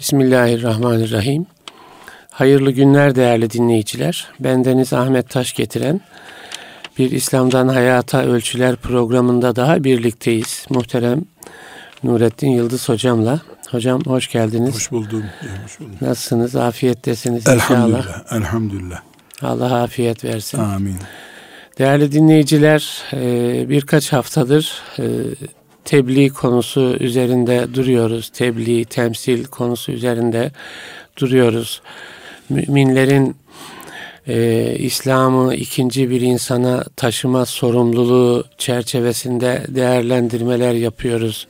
Bismillahirrahmanirrahim. Hayırlı günler değerli dinleyiciler. Bendeniz Ahmet Taş getiren bir İslam'dan Hayata Ölçüler programında daha birlikteyiz. Muhterem Nurettin Yıldız hocamla. Hocam hoş geldiniz. Hoş buldum. Hoş buldum. Nasılsınız? Afiyettesiniz elhamdülillah, inşallah. Elhamdülillah. Allah afiyet versin. Amin. Değerli dinleyiciler e, birkaç haftadır e, tebliğ konusu üzerinde duruyoruz. Tebliğ, temsil konusu üzerinde duruyoruz. Müminlerin e, İslam'ı ikinci bir insana taşıma sorumluluğu çerçevesinde değerlendirmeler yapıyoruz.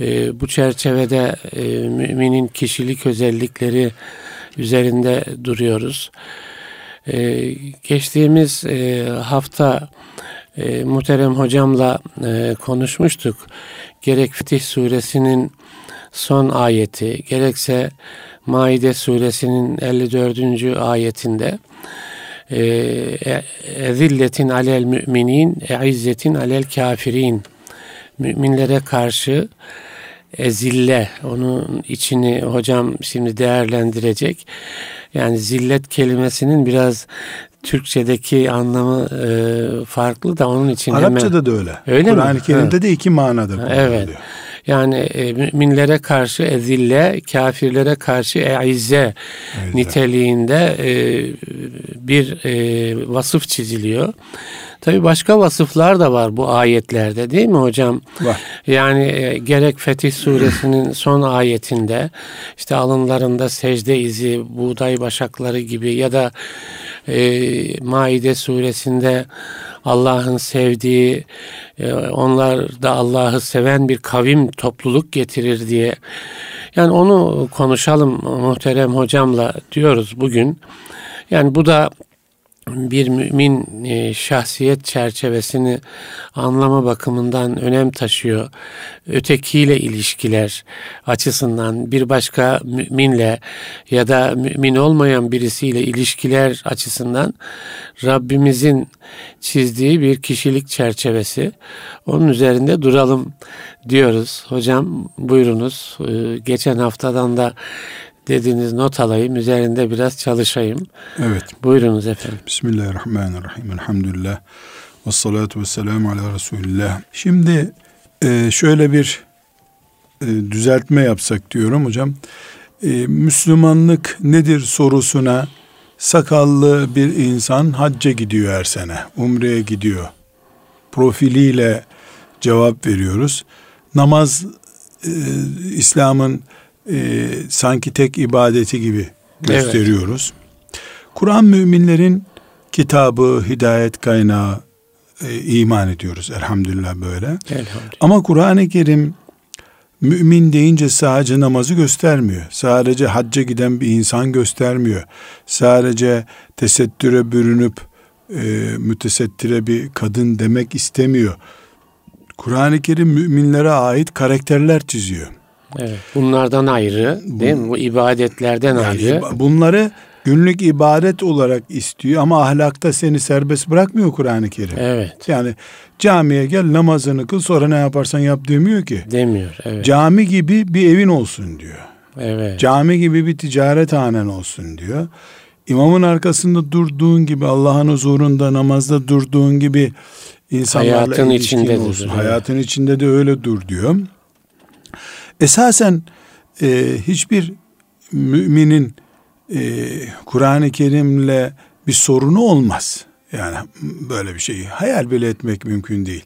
E, bu çerçevede e, müminin kişilik özellikleri üzerinde duruyoruz. E, geçtiğimiz e, hafta e, muhterem hocamla e, konuşmuştuk. Gerek Fetih suresinin son ayeti gerekse Maide suresinin 54. ayetinde ezilletin alel müminin eizzetin alel kafirin müminlere karşı ezille onun içini hocam şimdi değerlendirecek. Yani zillet kelimesinin biraz Türkçedeki anlamı e, farklı da onun için Arapçada hemen, da öyle. Öyle Kur'an-ı Kerim'de de iki manada kullanılıyor. Evet. Yani e, müminlere karşı ezille, kafirlere karşı eize niteliğinde e, bir e, vasıf çiziliyor. Tabi başka vasıflar da var bu ayetlerde değil mi hocam? Var. Yani e, gerek Fetih suresinin son ayetinde işte alınlarında secde izi, buğday başakları gibi ya da e, Maide suresinde Allah'ın sevdiği, e, onlar da Allah'ı seven bir kavim topluluk getirir diye. Yani onu konuşalım muhterem hocamla diyoruz bugün. Yani bu da bir mümin e, şahsiyet çerçevesini anlama bakımından önem taşıyor. Ötekiyle ilişkiler açısından bir başka müminle ya da mümin olmayan birisiyle ilişkiler açısından Rabbimizin çizdiği bir kişilik çerçevesi. Onun üzerinde duralım diyoruz. Hocam buyurunuz. E, geçen haftadan da dediğiniz not alayım. Üzerinde biraz çalışayım. Evet. Buyurunuz efendim. Bismillahirrahmanirrahim. Elhamdülillah. Ve salatu ve selamu ala Resulillah. Şimdi e, şöyle bir e, düzeltme yapsak diyorum hocam. E, Müslümanlık nedir sorusuna sakallı bir insan hacca gidiyor her sene. Umre'ye gidiyor. Profiliyle cevap veriyoruz. Namaz İslam'ın e, sanki tek ibadeti gibi gösteriyoruz. Evet. Kur'an müminlerin kitabı, hidayet kaynağı e, iman ediyoruz elhamdülillah böyle. Elhamdülillah. Ama Kur'an-ı Kerim mümin deyince sadece namazı göstermiyor. Sadece hacca giden bir insan göstermiyor. Sadece tesettüre bürünüp e, mütesettire bir kadın demek istemiyor. Kur'an-ı Kerim müminlere ait karakterler çiziyor. Evet. Bunlardan ayrı değil mi? Bu ibadetlerden yani ayrı. Bunları günlük ibadet olarak istiyor ama ahlakta seni serbest bırakmıyor Kur'an-ı Kerim. Evet. Yani camiye gel namazını kıl sonra ne yaparsan yap demiyor ki. Demiyor. Evet. Cami gibi bir evin olsun diyor. Evet. Cami gibi bir ticaret hanen olsun diyor. İmamın arkasında durduğun gibi Allah'ın huzurunda namazda durduğun gibi insanlarla hayatın içinde olsun. Hayatın içinde de öyle dur diyor. Esasen e, hiçbir müminin e, Kur'an-ı Kerim'le bir sorunu olmaz. Yani böyle bir şeyi hayal bile etmek mümkün değil.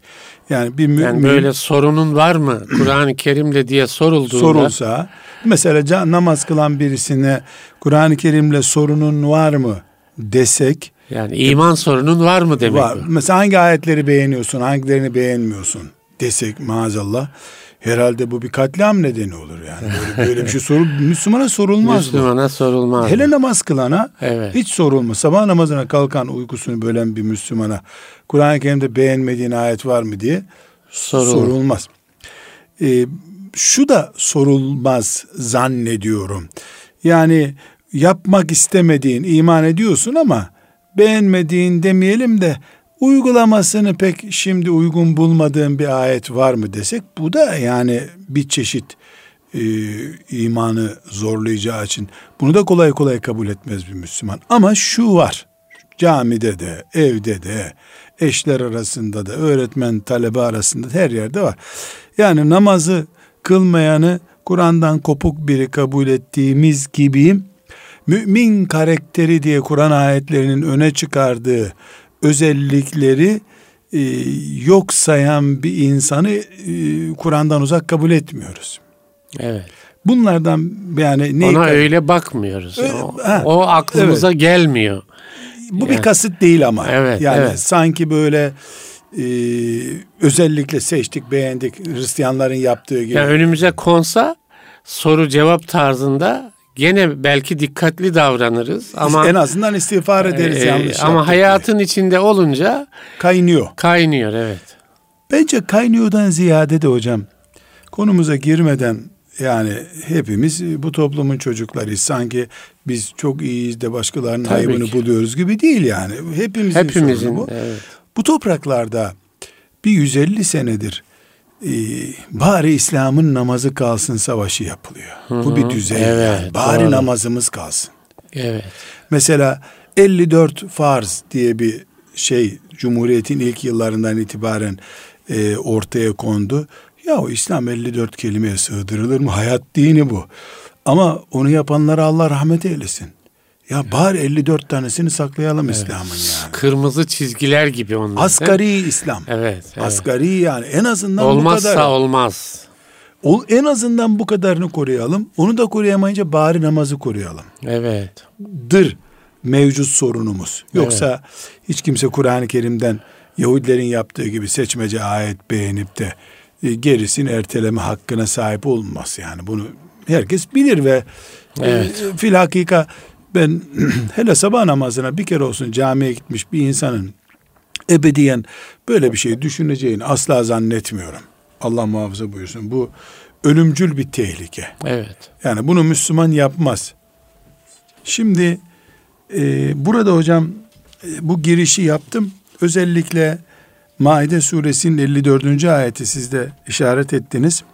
Yani bir mümin yani böyle sorunun var mı Kur'an-ı Kerim'le diye sorulduğunda sorulsa mesela namaz kılan birisine Kur'an-ı Kerim'le sorunun var mı desek yani iman e, sorunun var mı demek var. Bu? Mesela hangi ayetleri beğeniyorsun, hangilerini beğenmiyorsun desek maazallah Herhalde bu bir katliam nedeni olur yani. Böyle, böyle bir şey sorul Müslümana sorulmaz Müslümana bu. sorulmaz. Hele namaz kılana evet. hiç sorulmaz. Sabah namazına kalkan uykusunu bölen bir Müslümana Kur'an-ı Kerim'de beğenmediğin ayet var mı diye Sorul. sorulmaz. Ee, şu da sorulmaz zannediyorum. Yani yapmak istemediğin, iman ediyorsun ama beğenmediğin demeyelim de uygulamasını pek şimdi uygun bulmadığım bir ayet var mı desek bu da yani bir çeşit e, imanı zorlayacağı için bunu da kolay kolay kabul etmez bir Müslüman. Ama şu var. Camide de, evde de, eşler arasında da, öğretmen talebe arasında da her yerde var. Yani namazı kılmayanı Kur'an'dan kopuk biri kabul ettiğimiz gibi mümin karakteri diye Kur'an ayetlerinin öne çıkardığı özellikleri e, yok sayan bir insanı e, Kur'an'dan uzak kabul etmiyoruz. Evet. Bunlardan yani ne Ona öyle bakmıyoruz. Öyle, o, ha, o aklımıza evet. gelmiyor. Bu yani. bir kasıt değil ama. Evet, yani evet. sanki böyle e, özellikle seçtik, beğendik Hristiyanların yaptığı gibi. Yani önümüze konsa soru cevap tarzında gene belki dikkatli davranırız ama en azından istiğfar ederiz e, yanlış ama hayatın diye. içinde olunca kaynıyor. Kaynıyor evet. Bence kaynıyordan ziyade de hocam konumuza girmeden yani hepimiz bu toplumun çocuklarıyız. Sanki biz çok iyiyiz de başkalarının Tabii ayıbını ki. buluyoruz gibi değil yani. Hepimizin, Hepimizin bu. Evet. Bu topraklarda bir 150 senedir e, bari İslam'ın namazı kalsın savaşı yapılıyor. Hı hı. Bu bir düzey. Evet, yani. Bari doğru. namazımız kalsın. Evet. Mesela 54 farz diye bir şey Cumhuriyet'in ilk yıllarından itibaren e, ortaya kondu. Ya o İslam 54 kelimeye sığdırılır mı? Hayat dini bu. Ama onu yapanlara Allah rahmet eylesin. Ya bari 54 tanesini saklayalım evet. İslam'ın yani. Kırmızı çizgiler gibi onlar. Asgari İslam. Evet, evet. Asgari yani en azından Olmazsa bu kadar. olmaz. O, en azından bu kadarını koruyalım. Onu da koruyamayınca bari namazı koruyalım. Evet. Dır mevcut sorunumuz. Yoksa evet. hiç kimse Kur'an-ı Kerim'den Yahudilerin yaptığı gibi seçmece ayet beğenip de e, gerisini erteleme hakkına sahip olmaz yani bunu herkes bilir ve e, evet. e, fil hakika ben hele sabah namazına bir kere olsun camiye gitmiş bir insanın ebediyen böyle bir şey düşüneceğini asla zannetmiyorum. Allah muhafaza buyursun. Bu ölümcül bir tehlike. Evet. Yani bunu Müslüman yapmaz. Şimdi e, burada hocam e, bu girişi yaptım. Özellikle Maide suresinin 54. ayeti siz de işaret ettiniz.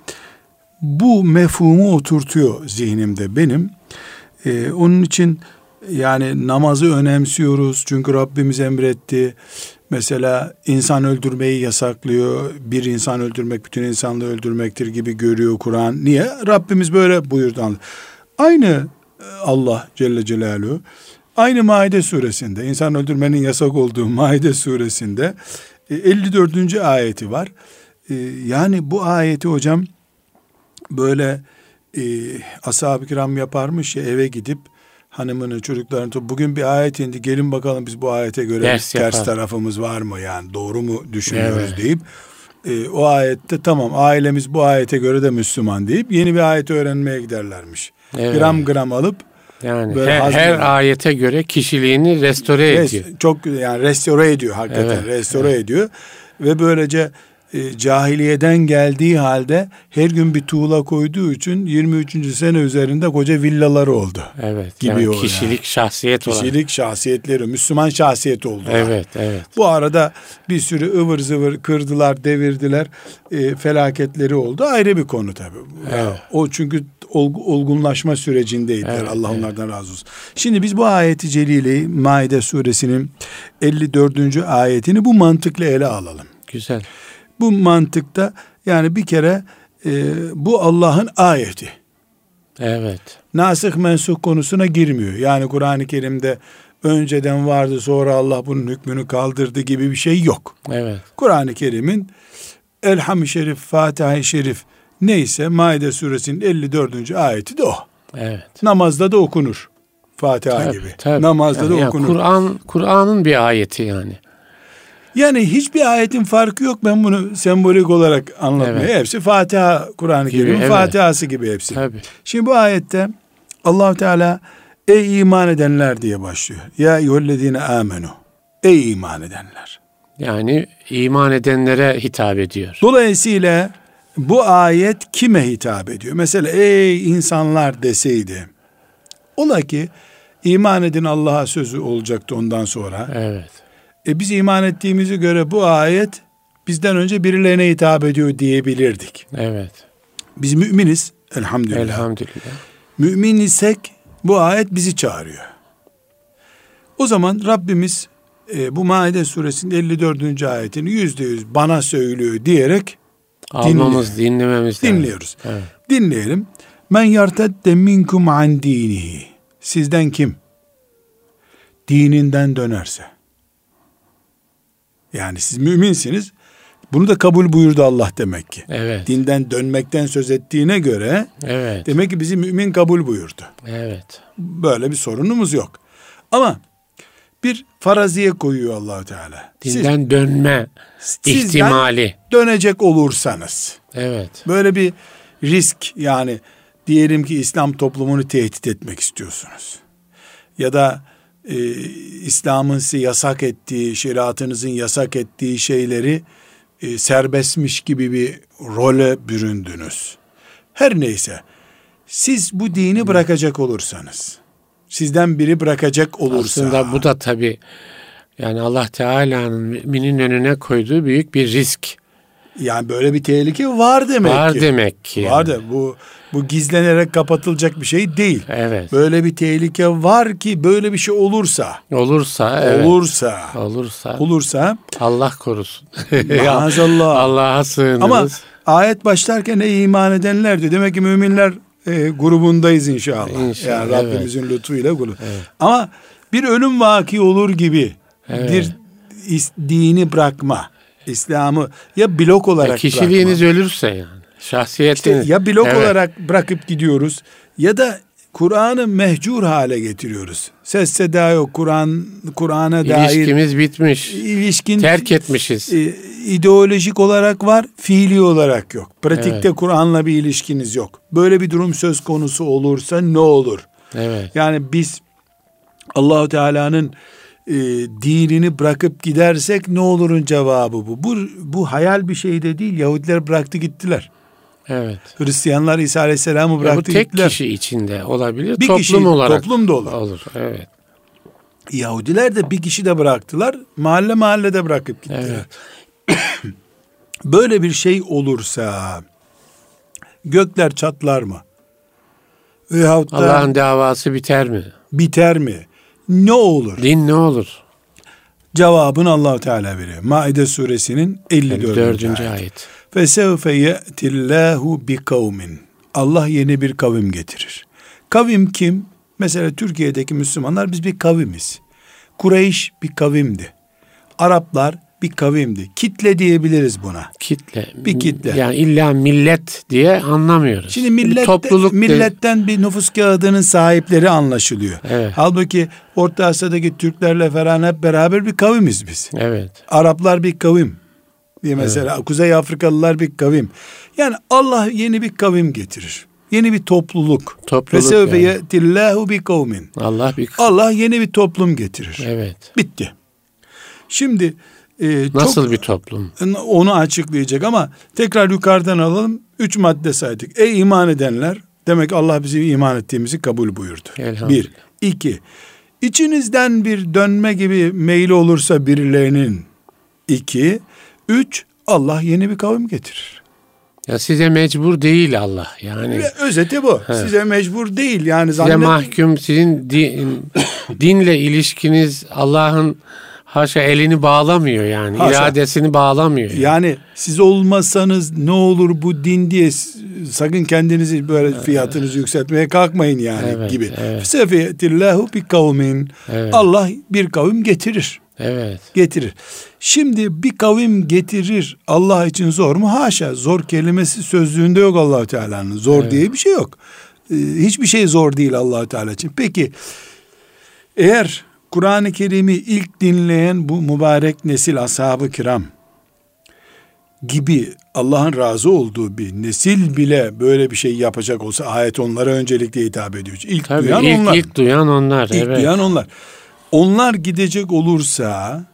Bu mefhumu oturtuyor zihnimde benim. Ee, onun için yani namazı önemsiyoruz çünkü Rabbimiz emretti. Mesela insan öldürmeyi yasaklıyor. Bir insan öldürmek bütün insanlığı öldürmektir gibi görüyor Kur'an. Niye? Rabbimiz böyle buyurdu. Aynı e, Allah Celle Celaluhu aynı Maide suresinde insan öldürmenin yasak olduğu Maide suresinde 54. E, ayeti var. E, yani bu ayeti hocam böyle e, ashab-ı kiram yaparmış ya eve gidip hanımını çocuklarını bugün bir ayet indi gelin bakalım biz bu ayete göre Ders yapar. tarafımız var mı yani doğru mu düşünüyoruz evet. deyip e, o ayette tamam ailemiz bu ayete göre de Müslüman deyip yeni bir ayet öğrenmeye giderlermiş. Evet. Gram gram alıp yani her, her ayete göre kişiliğini restore Res, ediyor. Çok yani restore ediyor hakikaten evet, restore evet. ediyor ve böylece e, cahiliyeden geldiği halde her gün bir tuğla koyduğu için 23. sene üzerinde koca villaları oldu. Evet. Gibi yani kişilik, yani. şahsiyet olarak. Kişilik, şahsiyetleri, Müslüman şahsiyet oldu. Evet, evet. Bu arada bir sürü ıvır zıvır kırdılar, devirdiler. E, felaketleri oldu. Ayrı bir konu tabii. Evet. O çünkü olgunlaşma sürecindeydiler. Evet, Allah evet. onlardan razı olsun. Şimdi biz bu ayeti celili Maide suresinin 54. ayetini bu mantıkla ele alalım. Güzel. Bu mantıkta yani bir kere e, bu Allah'ın ayeti. Evet. Nasih mensuh konusuna girmiyor. Yani Kur'an-ı Kerim'de önceden vardı sonra Allah bunun hükmünü kaldırdı gibi bir şey yok. Evet. Kur'an-ı Kerim'in Elham-ı Şerif, Fatiha-i Şerif neyse Maide suresinin 54. ayeti de o. Evet. Namazda da okunur. Fatiha tabii, gibi. Tabii. Namazda yani da okunur. Kur'an Kur'an'ın bir ayeti yani. Yani hiçbir ayetin farkı yok. Ben bunu sembolik olarak anlatmaya. Evet. Hepsi Fatiha, Kur'an-ı Kerim'in evet. Fatihası gibi hepsi. Tabii. Şimdi bu ayette allah Teala ey iman edenler diye başlıyor. Ya eyyühellezine amenu. Ey iman edenler. Yani iman edenlere hitap ediyor. Dolayısıyla bu ayet kime hitap ediyor? Mesela ey insanlar deseydi. Ola ki iman edin Allah'a sözü olacaktı ondan sonra. Evet. E biz iman ettiğimizi göre bu ayet bizden önce birilerine hitap ediyor diyebilirdik. Evet. Biz müminiz Elhamdülillah. Elhamdülillah. Mümin isek bu ayet bizi çağırıyor. O zaman Rabbimiz e, bu Maide suresinin 54. ayetini yüzde yüz bana söylüyor diyerek Almamız, dinlememiz lazım. dinliyoruz. Evet. Dinleyelim. Men yartedde minkum an dinihi. Sizden kim? Dininden dönerse. Yani siz müminsiniz. Bunu da kabul buyurdu Allah demek ki. Evet. Dinden dönmekten söz ettiğine göre Evet. demek ki bizi mümin kabul buyurdu. Evet. Böyle bir sorunumuz yok. Ama bir faraziye koyuyor Allahu Teala. Siz Dinden dönme sizden ihtimali. dönecek olursanız Evet. böyle bir risk yani diyelim ki İslam toplumunu tehdit etmek istiyorsunuz. Ya da e, İslam'ın size yasak ettiği, şeriatınızın yasak ettiği şeyleri e, serbestmiş gibi bir role büründünüz. Her neyse siz bu dini bırakacak olursanız, sizden biri bırakacak olursa, Aslında bu da tabi yani Allah Teala'nın müminin önüne koyduğu büyük bir risk. Yani böyle bir tehlike var demek Var ki. demek ki. yani. Var da bu bu gizlenerek kapatılacak bir şey değil. Evet. Böyle bir tehlike var ki böyle bir şey olursa, Olursa evet. olursa, Olursa olursa Allah korusun. maazallah. Allah'a sığınırız. Ama ayet başlarken ey iman edenler diyor. Demek ki müminler e, grubundayız inşallah. İnşallah, Yani Rabbimizin lütfuyla grubu. Ama bir ölüm vaki olur gibi Evet. bir dini bırakma, İslam'ı ya blok olarak Ya kişiliğiniz bırakma. ölürse yani. İşte Şahsiyetiniz. ya blok Evet. olarak bırakıp gidiyoruz ya da Kur'an'ı mehcur hale getiriyoruz. Ses seda yok. Kur'an Kur'an'a dair İlişkimiz bitmiş. ilişkin Terk etmişiz. e, ideolojik olarak var, fiili olarak yok. Pratikte Evet. Kur'an'la bir ilişkiniz yok. Böyle bir durum söz konusu olursa ne olur? Evet. Yani biz Allahu Teala'nın e, dinini bırakıp gidersek ne olurun cevabı bu. Bu bu hayal bir şey de değil. Yahudiler bıraktı gittiler. Evet. Hristiyanlar İsa Aleyhisselam'ı Ya bu bıraktı tek gittiler. kişi içinde olabilir. Bir toplum kişi, olarak. toplum da olur. Olur. Evet. Yahudiler de bir kişi de bıraktılar. Mahalle mahallede bırakıp gittiler. Evet. Böyle bir şey olursa gökler çatlar mı? Veyahut da Allah'ın davası biter mi? biter mi? Ne olur? Din ne olur? Cevabını Allahu Teala veriyor. Maide suresinin 54. Dördüncü ayet. ayet. Fesevfe ye'tillahu bi kavmin. Allah yeni bir kavim getirir. Kavim kim? Mesela Türkiye'deki Müslümanlar biz bir kavimiz. Kureyş bir kavimdi. Araplar bir kavimdi. Kitle diyebiliriz buna. Kitle. Bir kitle. Yani illa millet diye anlamıyoruz. Şimdi millet, Bir topluluk de- milletten bir nüfus kağıdının sahipleri anlaşılıyor. Evet. Halbuki Orta Asya'daki Türklerle falan hep beraber bir kavimiz biz. Evet. Araplar bir kavim. diye mesela Kuzey Afrikalılar bir kavim. Yani Allah yeni bir kavim getirir. Yeni bir topluluk. Topluluk Fesevfe yani. ye'tillahu bi kavmin. Allah bir Allah yeni bir toplum getirir. Evet. Bitti. Şimdi e, Nasıl çok, bir toplum? onu açıklayacak ama tekrar yukarıdan alalım. Üç madde saydık. Ey iman edenler demek Allah bizim iman ettiğimizi kabul buyurdu. Bir. iki. İçinizden bir dönme gibi meyli olursa birilerinin iki. Üç. Allah yeni bir kavim getirir. Ya size mecbur değil Allah. Yani Ve özeti bu. Size mecbur değil. Yani size zannet, mahkum sizin din, dinle ilişkiniz Allah'ın haşa elini bağlamıyor yani. Haşa. iradesini bağlamıyor. Yani. Yani siz olmasanız ne olur bu din diye sakın kendinizi böyle fiyatınızı yükseltmeye kalkmayın yani Evet, gibi. evet. Sefetillahu bi kavmin. Evet. Allah bir kavim getirir. Evet. Getirir. Şimdi bir kavim getirir Allah için zor mu? Haşa. Zor kelimesi sözlüğünde yok Allahu Teala'nın. Zor Evet. diye bir şey yok. Ee, hiçbir şey zor değil Allahu Teala için. Peki eğer Kur'an-ı Kerim'i ilk dinleyen bu mübarek nesil ashab-ı kiram gibi Allah'ın razı olduğu bir nesil bile böyle bir şey yapacak olsa ayet onlara öncelikle hitap ediyor. İlk Tabii duyan ilk, onlar. ilk duyan onlar. İlk evet. duyan onlar. Onlar gidecek olursa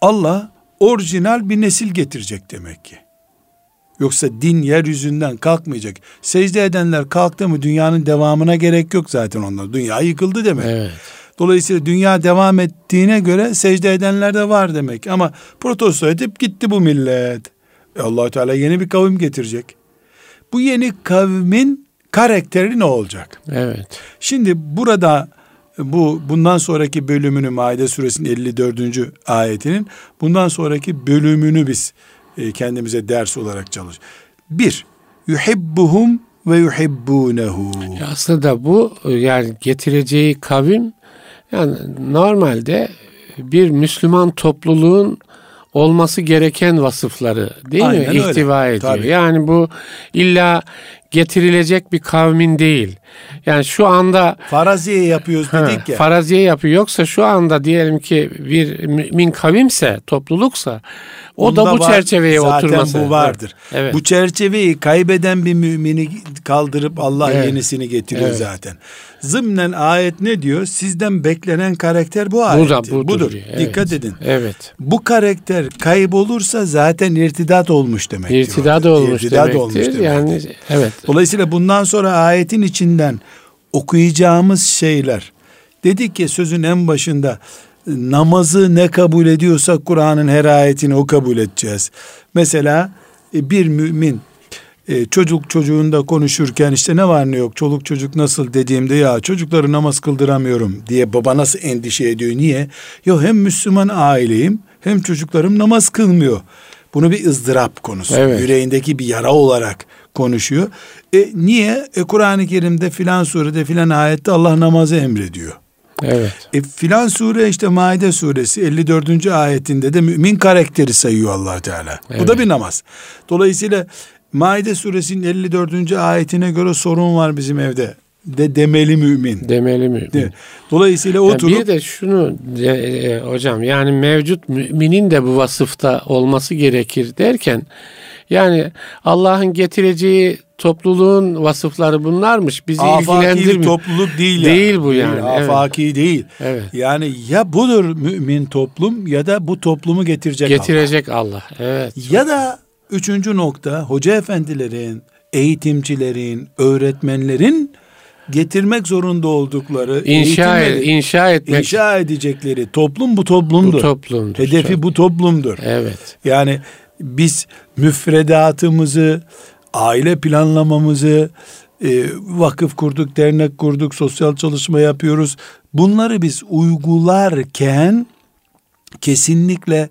Allah orijinal bir nesil getirecek demek ki. Yoksa din yeryüzünden kalkmayacak. Secde edenler kalktı mı dünyanın devamına gerek yok zaten onlar. Dünya yıkıldı demek. Evet. Dolayısıyla dünya devam ettiğine göre secde edenler de var demek. Ama protesto edip gitti bu millet. E allah Teala yeni bir kavim getirecek. Bu yeni kavmin karakteri ne olacak? Evet. Şimdi burada bu bundan sonraki bölümünü Maide suresinin 54. ayetinin bundan sonraki bölümünü biz e, kendimize ders olarak çalış. Bir, yuhibbuhum ve yuhibbunehu. Aslında bu yani getireceği kavim yani normalde bir Müslüman topluluğun olması gereken vasıfları değil Aynen mi? öyle. İhtiva ediyor. Tabii. Yani bu illa getirilecek bir kavmin değil. Yani şu anda Faraziye yapıyoruz Ha, dedik ya. faraziye yapıyor. Yoksa şu anda diyelim ki bir mümin kavimse, topluluksa o da Bunda bu var, çerçeveye zaten oturması. bu vardır. Evet. Bu çerçeveyi kaybeden bir mümini kaldırıp Allah Evet. yenisini getiriyor Evet. zaten. Zımnen ayet ne diyor? Sizden beklenen karakter bu bu ayet. da budur. diyor. Evet. Dikkat edin. Evet. Bu karakter kaybolursa zaten irtidat olmuş demektir. İrtidat olmuş İrtidat demektir. olmuş demektir. Yani evet. Dolayısıyla bundan sonra ayetin içinden okuyacağımız şeyler dedik ki sözün en başında namazı ne kabul ediyorsak Kur'an'ın her ayetini o kabul edeceğiz. Mesela e, bir mümin e, çocuk çocuğunda konuşurken işte ne var ne yok çoluk çocuk nasıl dediğimde ya çocukları namaz kıldıramıyorum diye baba nasıl endişe ediyor niye? Yok hem Müslüman aileyim hem çocuklarım namaz kılmıyor. Bunu bir ızdırap konusu. Evet. Yüreğindeki bir yara olarak konuşuyor. E niye? E Kur'an-ı Kerim'de filan surede filan ayette Allah namazı emrediyor. Evet. E filan sure işte Maide suresi 54. ayetinde de mümin karakteri sayıyor allah Teala. Bu Evet. da bir namaz. Dolayısıyla Maide suresinin 54. ayetine göre sorun var bizim evde. De demeli mümin. Demeli mümin. Mi? Dolayısıyla oturup bir de şunu e, e, hocam yani mevcut müminin de bu vasıfta olması gerekir derken yani Allah'ın getireceği topluluğun vasıfları bunlarmış. Bizi afaki ilgilendirmiyor. topluluk değil. Değil bu yani, evet. Afaki değil. Evet. Yani ya budur mümin toplum ya da bu toplumu getirecek Allah. Getirecek Allah. Evet. Ya da üçüncü nokta hoca efendilerin, eğitimcilerin, öğretmenlerin getirmek zorunda oldukları İnşa, eğitimleri inşa etmek inşa edecekleri toplum bu toplumdur. bu toplumdur. Hedefi Çok- bu toplumdur. Evet. Yani biz müfredatımızı, aile planlamamızı, e, vakıf kurduk, dernek kurduk, sosyal çalışma yapıyoruz. Bunları biz uygularken kesinlikle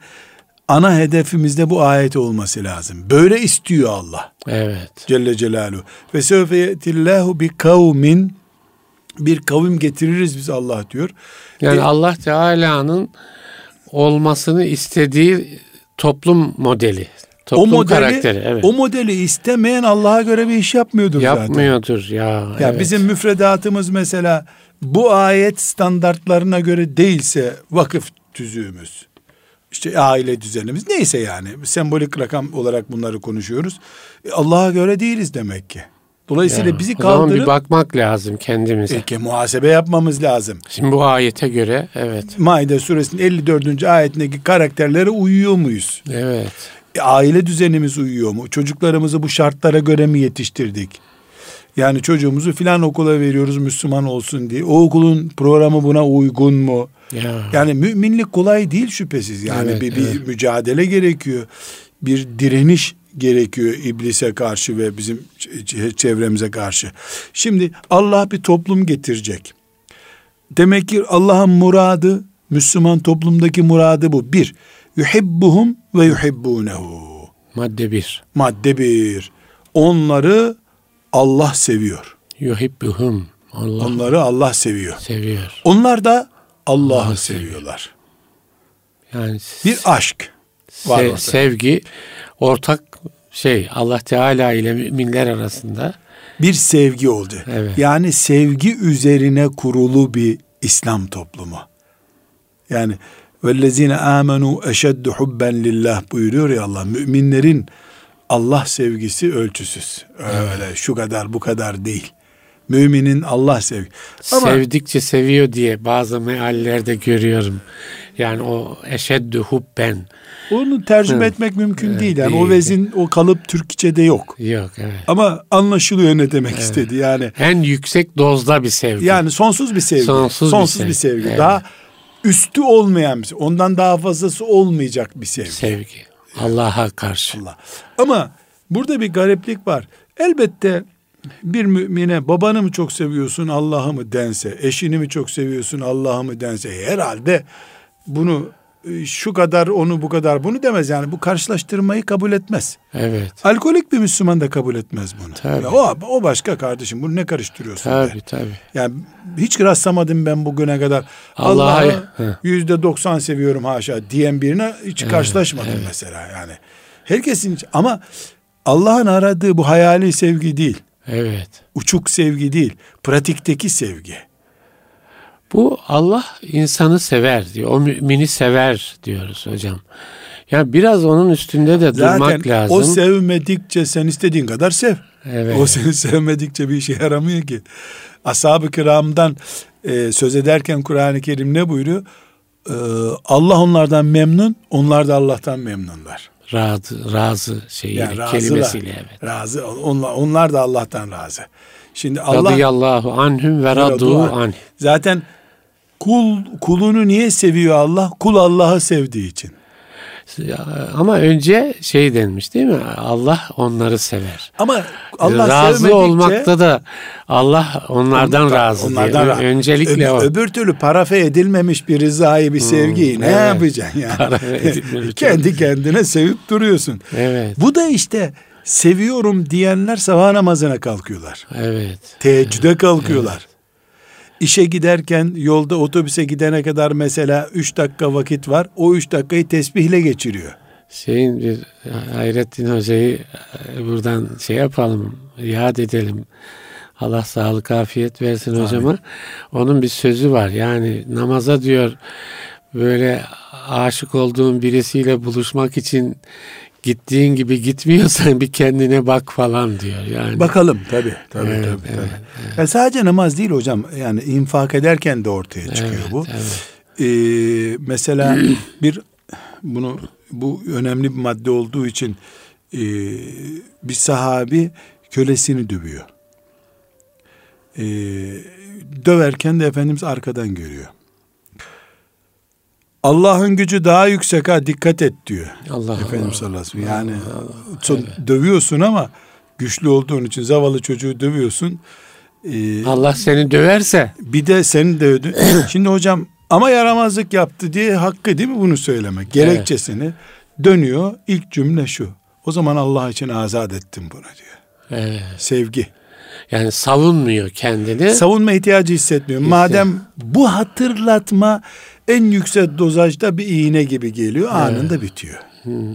ana hedefimizde bu ayet olması lazım. Böyle istiyor Allah Evet. Celle Celaluhu. Ve sevfe yetillahu bi kavmin bir kavim getiririz biz Allah diyor. Yani E, Allah Teala'nın olmasını istediği toplum modeli. o Toplum modeli, karakteri. Evet. o modeli istemeyen Allah'a göre bir iş yapmıyordur zaten. Yapmıyordur ya. Ya evet. bizim müfredatımız mesela bu ayet standartlarına göre değilse vakıf tüzüğümüz, işte aile düzenimiz neyse yani sembolik rakam olarak bunları konuşuyoruz. E, Allah'a göre değiliz demek ki. Dolayısıyla Ya, bizi o zaman bir kaldırıp bakmak lazım kendimize. e, ki muhasebe yapmamız lazım. Şimdi bu ayete göre evet. Maide suresinin 54. ayetindeki karakterlere uyuyor muyuz? Evet. E, aile düzenimiz uyuyor mu? Çocuklarımızı bu şartlara göre mi yetiştirdik? Yani çocuğumuzu filan okula veriyoruz Müslüman olsun diye. O okulun programı buna uygun mu? Ya. Yani müminlik kolay değil şüphesiz. Yani Evet, bir, bir evet. mücadele gerekiyor. Bir direniş gerekiyor iblise karşı ve bizim çevremize karşı. Şimdi Allah bir toplum getirecek. Demek ki Allah'ın muradı, Müslüman toplumdaki muradı bu. Bir, yuhibbuhum ve yuhibbunehu. Madde bir. Madde bir. Onları Allah seviyor. Yuhibbuhum. Allah Onları Allah seviyor. seviyor. Onlar da Allah'ı Allah'ı seviyorlar. Yani Bir aşk var se- orada. sevgi ortak şey Allah Teala ile müminler arasında bir sevgi oldu. Evet. Yani sevgi üzerine kurulu bir İslam toplumu. Yani vellezine amenu eşeddu hubben lillah buyuruyor ya Allah. Müminlerin Allah sevgisi ölçüsüz. Öyle şu kadar bu kadar değil. Müminin Allah sevgi. Ama sevdikçe seviyor diye bazı meallerde görüyorum. Yani o eşeddü hubben. Onu tercüme etmek mümkün Evet, değil. Yani değil. o vezin, o kalıp Türkçe'de yok. Yok evet. Ama anlaşılıyor ne demek istedi. Yani En yüksek dozda bir sevgi. Yani sonsuz bir sevgi. Sonsuz bir bir sevgi. sevgi. Evet. Daha üstü olmayan bir sevgi. Ondan daha fazlası olmayacak bir sevgi. sevgi. Allah'a karşı. Allah. Ama burada bir gariplik var. Elbette bir mümine babanı mı çok seviyorsun Allah'ı mı dense, eşini mi çok seviyorsun Allah'ı mı dense herhalde bunu şu kadar onu bu kadar bunu demez yani bu karşılaştırmayı kabul etmez. Evet. Alkolik bir Müslüman da kabul etmez bunu. Tabii. Ya o, o başka kardeşim bunu ne karıştırıyorsun? Tabii de. tabii. Yani hiç rastlamadım ben bugüne kadar. Allah'a- yüzde doksan seviyorum haşa diyen birine hiç karşılaşmadım mesela yani. Herkesin ama Allah'ın aradığı bu hayali sevgi değil. Evet. Uçuk sevgi değil. Pratikteki sevgi. Bu Allah insanı sever diyor. O mümini sever diyoruz hocam. Ya biraz onun üstünde de durmak Zaten lazım. o sevmedikçe sen istediğin kadar sev. Evet. O seni sevmedikçe bir işe yaramıyor ki. Ashab-ı kiramdan e, söz ederken Kur'an-ı Kerim ne buyuruyor? E, Allah onlardan memnun, onlar da Allah'tan memnunlar. razı, razı şeyiyle, Yani razılar. kelimesiyle evet. Razı, onlar, onlar da Allah'tan razı. Şimdi Allah Radıyallahu anhum ve radu anh. zaten kul kulunu niye seviyor Allah? Kul Allah'ı sevdiği için. Ama önce şey denmiş değil mi? Allah onları sever. Ama Allah razı sevmedikçe olmakta da Allah onlardan razı onlardan razı. Öncelikle Öb- o. Öbür türlü parafe edilmemiş bir rızayı bir sevgiyi ne evet. yapacaksın yani? Kendi kendine sevip duruyorsun. Evet. Bu da işte seviyorum diyenler sabah namazına kalkıyorlar. Evet. Teheccüde kalkıyorlar. İşe giderken yolda otobüse gidene kadar mesela 3 dakika vakit var. O 3 dakikayı tesbihle geçiriyor. Şeyin bir Hayrettin Hoca'yı e, buradan şey yapalım, yad edelim. Allah sağlık afiyet versin hocama. Onun bir sözü var. Yani namaza diyor böyle aşık olduğun birisiyle buluşmak için gittiğin gibi gitmiyorsan bir kendine bak falan diyor. Yani Bakalım tabii. Tabii Evet, tabii. evet, tabii. Ya sadece namaz değil hocam. Yani infak ederken de ortaya çıkıyor Evet, bu. evet. Ee, mesela bir bunu bu önemli bir madde olduğu için e, bir sahabi kölesini dövüyor. Ee, döverken de Efendimiz arkadan görüyor. Allah'ın gücü daha yüksek ha dikkat et diyor. Allah Efendimiz Allah. sallallahu aleyhi ve sellem. Yani son- dövüyorsun ama güçlü olduğun için zavallı çocuğu dövüyorsun. Ee, Allah seni döverse bir de seni dövdü. Şimdi hocam ama yaramazlık yaptı diye hakkı değil mi bunu söylemek? Gerekçesini dönüyor. İlk cümle şu. O zaman Allah için azat ettim bunu diyor. evet. Sevgi. yani savunmuyor kendini. Savunma ihtiyacı hissetmiyor. Madem bu hatırlatma en yüksek dozajda bir iğne gibi geliyor anında bitiyor.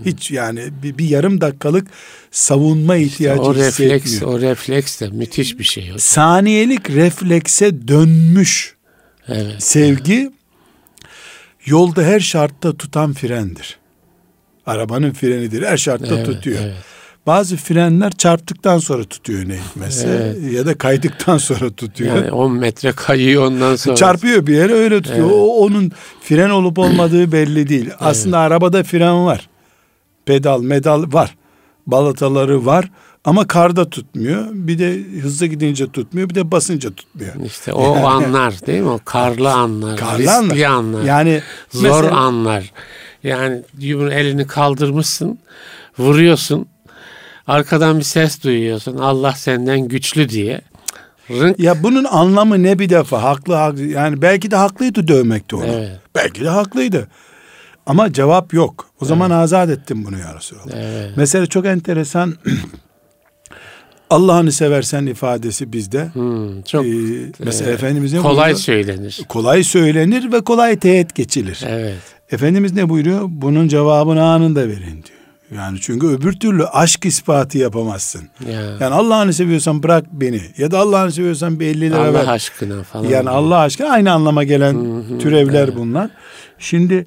Hiç yani bir, bir yarım dakikalık savunma ihtiyacı o refleks, o refleks de müthiş bir şey. hocam. Saniyelik reflekse dönmüş Evet. sevgi yolda her şartta tutan frendir. Arabanın frenidir. Her şartta Evet, tutuyor. evet. Bazı frenler çarptıktan sonra tutuyor ne hikmetse ya da kaydıktan sonra tutuyor. Yani 10 metre kayıyor ondan sonra. Çarpıyor bir yere öyle tutuyor. O onun fren olup olmadığı belli değil. Aslında arabada fren var. Pedal, medal var. Balataları var. Ama karda tutmuyor. Bir de hızlı gidince tutmuyor. Bir de basınca tutmuyor. İşte o anlar değil mi? O karlı anlar, Karlı riskli anlar. anlar, Yani zor mesela- anlar. Yani elini kaldırmışsın, vuruyorsun. Arkadan bir ses duyuyorsun. Allah senden güçlü diye. Rınk. Ya bunun anlamı ne bir defa? Haklı, haklı. Yani belki de haklıydı dövmekte onu. Evet. Belki de haklıydı. Ama cevap yok. O zaman azat ettim bunu ya Resulallah. Evet. Mesela çok enteresan Allah'ını seversen ifadesi bizde. Hmm, çok Ee, mesela Efendimiz ne kolay buyuruyor? söylenir. Kolay söylenir ve kolay teğet geçilir. Evet. Efendimiz ne buyuruyor? Bunun cevabını anında verin diyor. Yani çünkü öbür türlü aşk ispatı yapamazsın. Ya. Yani Allah'ını seviyorsan bırak beni. Ya da Allah'ını seviyorsan bir 50 lira Allah ver. aşkına falan. Yani Allah aşkına aynı anlama gelen türevler bunlar. Şimdi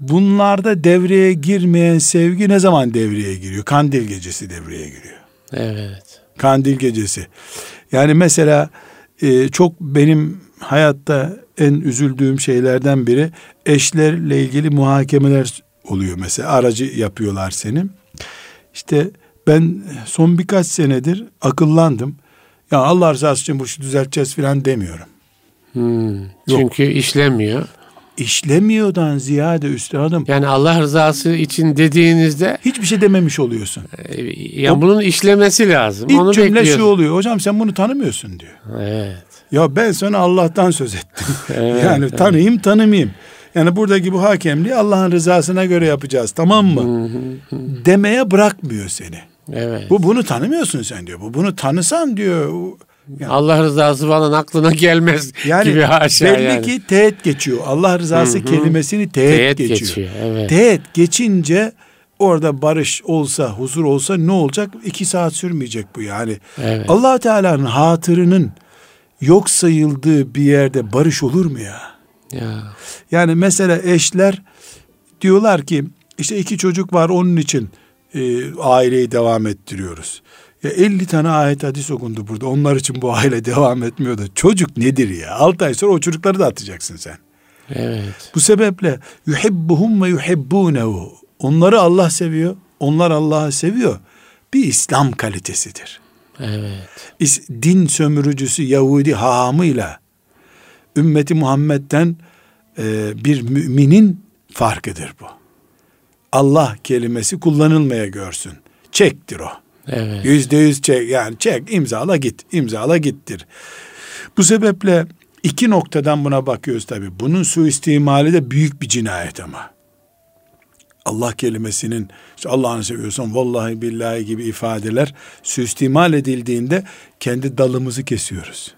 bunlarda devreye girmeyen sevgi ne zaman devreye giriyor? Kandil gecesi devreye giriyor. Evet. Kandil gecesi. Yani mesela e, çok benim hayatta en üzüldüğüm şeylerden biri eşlerle ilgili muhakemeler oluyor mesela aracı yapıyorlar seni. İşte ben son birkaç senedir akıllandım. Ya Allah rızası için bu işi düzelteceğiz falan demiyorum. Hmm, Çünkü işlemiyor. işlemiyordan ziyade üstadım Yani Allah rızası için dediğinizde hiçbir şey dememiş oluyorsun. e, yani O- bunun işlemesi lazım. İlk Onu cümle şu oluyor. Hocam sen bunu tanımıyorsun diyor. Evet. Ya ben sana Allah'tan söz ettim. Evet, yani evet. tanıyayım tanımayayım. Yani buradaki bu hakemliği Allah'ın rızasına göre yapacağız tamam mı? Demeye bırakmıyor seni. Evet. Bu bunu tanımıyorsun sen diyor. Bu bunu tanısan diyor. Yani, Allah rızası falan aklına gelmez yani gibi haşa belli yani. ki teğet geçiyor. Allah rızası kelimesini teğet, Teğet geçiyor. geçiyor, evet. Teğet geçince orada barış olsa, huzur olsa ne olacak? İki saat sürmeyecek bu yani. Evet. allah Teala'nın hatırının yok sayıldığı bir yerde barış olur mu ya? Ya. Yani mesela eşler diyorlar ki işte iki çocuk var onun için e, aileyi devam ettiriyoruz. Ya 50 tane ayet hadis okundu burada. Onlar için bu aile devam etmiyor da. Çocuk nedir ya? 6 ay sonra o çocukları da atacaksın sen. Evet. Bu sebeple yuhibbuhum ve yuhibbunehu. Onları Allah seviyor. Onlar Allah'ı seviyor. Bir İslam kalitesidir. Evet. Din sömürücüsü Yahudi hahamıyla ümmeti Muhammed'den e, bir müminin farkıdır bu. Allah kelimesi kullanılmaya görsün. Çektir o. Evet. Yüzde yüz çek yani çek imzala git imzala gittir. Bu sebeple iki noktadan buna bakıyoruz tabi. Bunun suistimali de büyük bir cinayet ama. Allah kelimesinin işte Allah'ını seviyorsan vallahi billahi gibi ifadeler suistimal edildiğinde kendi dalımızı kesiyoruz.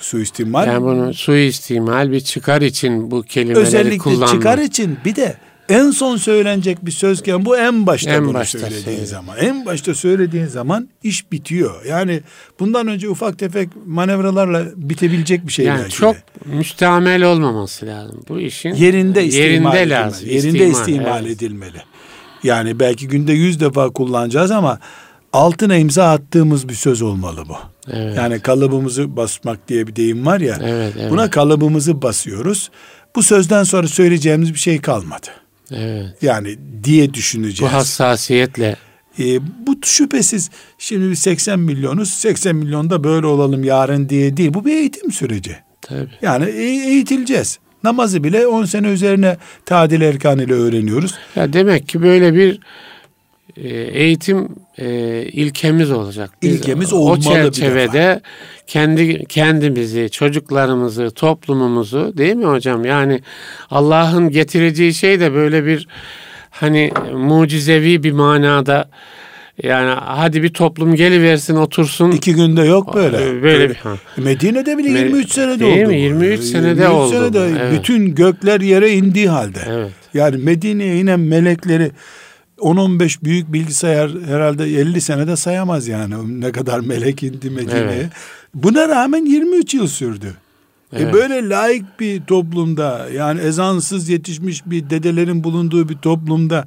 Suistimal Yani bunu suistimal bir çıkar için bu kelimeleri özellikle kullanmak. çıkar için bir de en son söylenecek bir sözken bu en başta En bunu başta söylediğin söyle. zaman. En başta söylediğin zaman iş bitiyor. Yani bundan önce ufak tefek manevralarla bitebilecek bir şey yani belki çok de. müstamel olmaması lazım. Bu işin yerinde istimal yerinde edilmeli. lazım. Yerinde istimal evet. edilmeli. Yani belki günde yüz defa kullanacağız ama altına imza attığımız bir söz olmalı bu. Evet. Yani kalıbımızı basmak diye bir deyim var ya. Evet, evet. Buna kalıbımızı basıyoruz. Bu sözden sonra söyleyeceğimiz bir şey kalmadı. Evet. Yani diye Bu düşüneceğiz. hassasiyetle Ee, bu şüphesiz şimdi biz 80 milyonuz 80 milyonda böyle olalım yarın diye değil. Bu bir eğitim süreci. tabii. Yani e- eğitileceğiz. Namazı bile 10 sene üzerine tadil erkan ile öğreniyoruz. Ya demek ki böyle bir eğitim e, ilkemiz olacak. Biz İlkemiz o olmalı bir çerçevede kendi kendimizi, çocuklarımızı, toplumumuzu değil mi hocam? Yani Allah'ın getireceği şey de böyle bir hani mucizevi bir manada yani hadi bir toplum geliversin otursun. İki günde yok böyle. Ee, böyle bir- ha. Medine'de bile Me- 23 senede Değil oldu. mi? bu. 23 senede oldu senede bu, evet. bütün gökler yere indiği halde. Evet. Yani Medine'ye inen melekleri 10-15 büyük bilgisayar herhalde 50 senede sayamaz yani. Ne kadar melek indi Medine'ye. Evet. Buna rağmen 23 yıl sürdü. E Evet. böyle laik bir toplumda yani ezansız yetişmiş bir dedelerin bulunduğu bir toplumda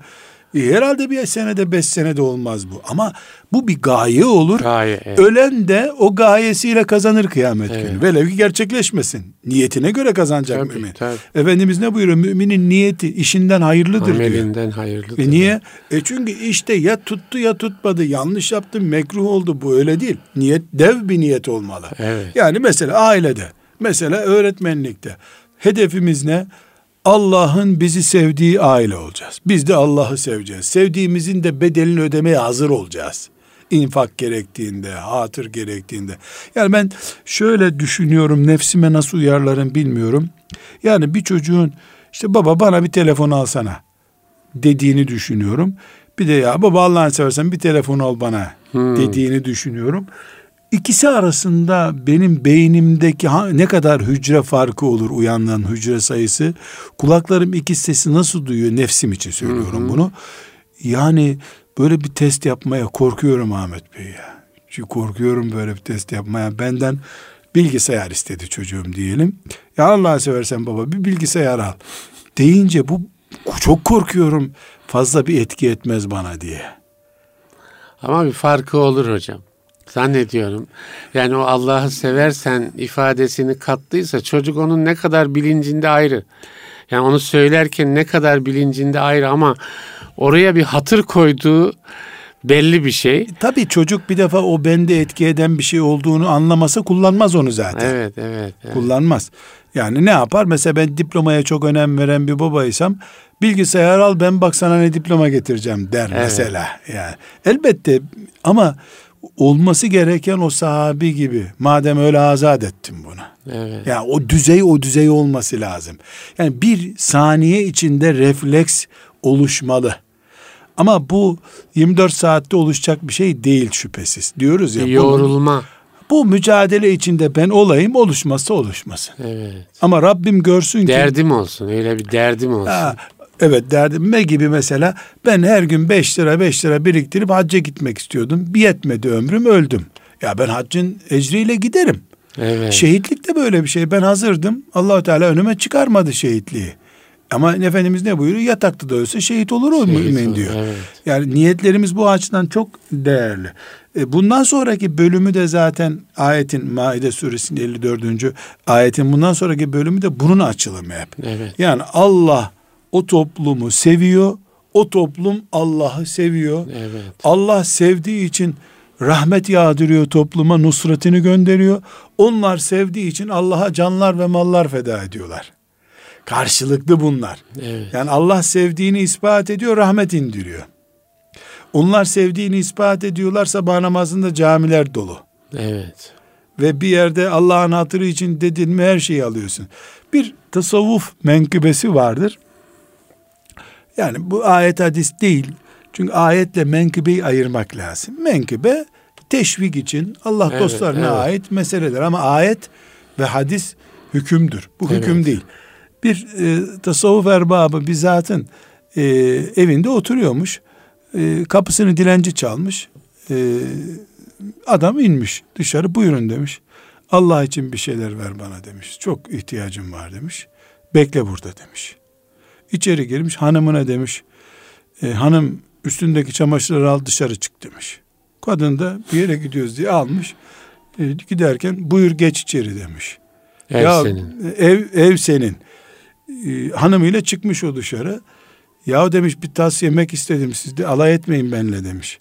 e herhalde bir senede beş senede olmaz bu. Ama bu bir gaye olur. Gaye, evet. Ölen de o gayesiyle kazanır kıyamet Evet. günü. Velev ki gerçekleşmesin. Niyetine göre kazanacak Tabii, mümin. tabii. Efendimiz ne buyuruyor? Müminin niyeti işinden hayırlıdır diyor. Amelinden hayırlıdır. E niye? E çünkü işte ya tuttu ya tutmadı. Yanlış yaptım mekruh oldu. Bu öyle değil. Niyet dev bir niyet olmalı. Evet. Yani mesela ailede, mesela öğretmenlikte hedefimiz ne? Allah'ın bizi sevdiği aile olacağız. Biz de Allah'ı seveceğiz. Sevdiğimizin de bedelini ödemeye hazır olacağız. İnfak gerektiğinde, hatır gerektiğinde. Yani ben şöyle düşünüyorum, nefsime nasıl uyarlarım bilmiyorum. Yani bir çocuğun işte baba bana bir telefon alsana dediğini düşünüyorum. Bir de ya baba Allah'ını seversen bir telefon al bana dediğini düşünüyorum. İkisi arasında benim beynimdeki ne kadar hücre farkı olur uyanılan hücre sayısı. Kulaklarım iki sesi nasıl duyuyor nefsim için söylüyorum bunu. Yani böyle bir test yapmaya korkuyorum Ahmet Bey ya. Çünkü korkuyorum böyle bir test yapmaya. Benden bilgisayar istedi çocuğum diyelim. Ya Allah'ı seversen baba bir bilgisayar al. Deyince bu çok korkuyorum fazla bir etki etmez bana diye. Ama bir farkı olur hocam. Zannediyorum. Yani o Allah'ı seversen ifadesini kattıysa çocuk onun ne kadar bilincinde ayrı. Yani onu söylerken ne kadar bilincinde ayrı ama oraya bir hatır koyduğu belli bir şey. Tabii çocuk bir defa o bende etki eden bir şey olduğunu anlamasa kullanmaz onu zaten. Evet, evet. evet. Kullanmaz. Yani ne yapar? Mesela ben diplomaya çok önem veren bir babaysam bilgisayar al ben bak sana ne diploma getireceğim der Evet. mesela. Yani elbette ama olması gereken o sahabi gibi. Madem öyle azat ettim bunu. Evet. Yani o düzey o düzey olması lazım. Yani bir saniye içinde refleks oluşmalı. Ama bu 24 saatte oluşacak bir şey değil şüphesiz. Diyoruz ya. Bir bunun- yoğrulma. bu mücadele içinde ben olayım oluşmazsa oluşmasın. Evet. Ama Rabbim görsün ki. Derdim olsun. Öyle bir derdim olsun. Ha, evet derdim. Ne gibi mesela ben her gün 5 lira 5 lira biriktirip hacca gitmek istiyordum. Bir yetmedi ömrüm öldüm. Ya ben haccın ecriyle giderim. Evet. Şehitlik de böyle bir şey. Ben hazırdım. Allahu Teala önüme çıkarmadı şehitliği. Ama Efendimiz ne buyuruyor? Yatakta da ölse şehit olur o Şehit mümin olur, diyor. evet. Yani niyetlerimiz bu açıdan çok değerli. E, Bundan sonraki bölümü de zaten ayetin Maide suresinin 54. ayetin bundan sonraki bölümü de bunun açılımı hep. Evet. Yani Allah o toplumu seviyor. O toplum Allah'ı seviyor. Evet. Allah sevdiği için rahmet yağdırıyor topluma, nusretini gönderiyor. Onlar sevdiği için Allah'a canlar ve mallar feda ediyorlar. Karşılıklı bunlar. Evet. Yani Allah sevdiğini ispat ediyor, rahmet indiriyor. Onlar sevdiğini ispat ediyorlar, sabah namazında camiler dolu. Evet. Ve bir yerde Allah'ın hatırı için dedin mi her şeyi alıyorsun. Bir tasavvuf menkıbesi vardır. Yani bu ayet hadis değil. Çünkü ayetle menkıbeyi ayırmak lazım. Menkıbe teşvik için Allah Evet, dostlarına evet. ait meseleler ama ayet ve hadis hükümdür. Bu hüküm Evet. değil. Bir e, tasavvuf erbabı bir zatın e, evinde oturuyormuş. E, kapısını dilenci çalmış. E, adam inmiş dışarı buyurun demiş. Allah için bir şeyler ver bana demiş. Çok ihtiyacım var demiş. Bekle burada demiş. İçeri girmiş hanımına demiş. "E, hanım üstündeki çamaşırları al dışarı çık demiş. Kadın da bir yere gidiyoruz diye almış. E, giderken buyur geç içeri demiş. Ev ya senin. ev ev senin. Ee, hanımıyla çıkmış o dışarı. Ya demiş bir tas yemek istedim sizde alay etmeyin benimle demiş.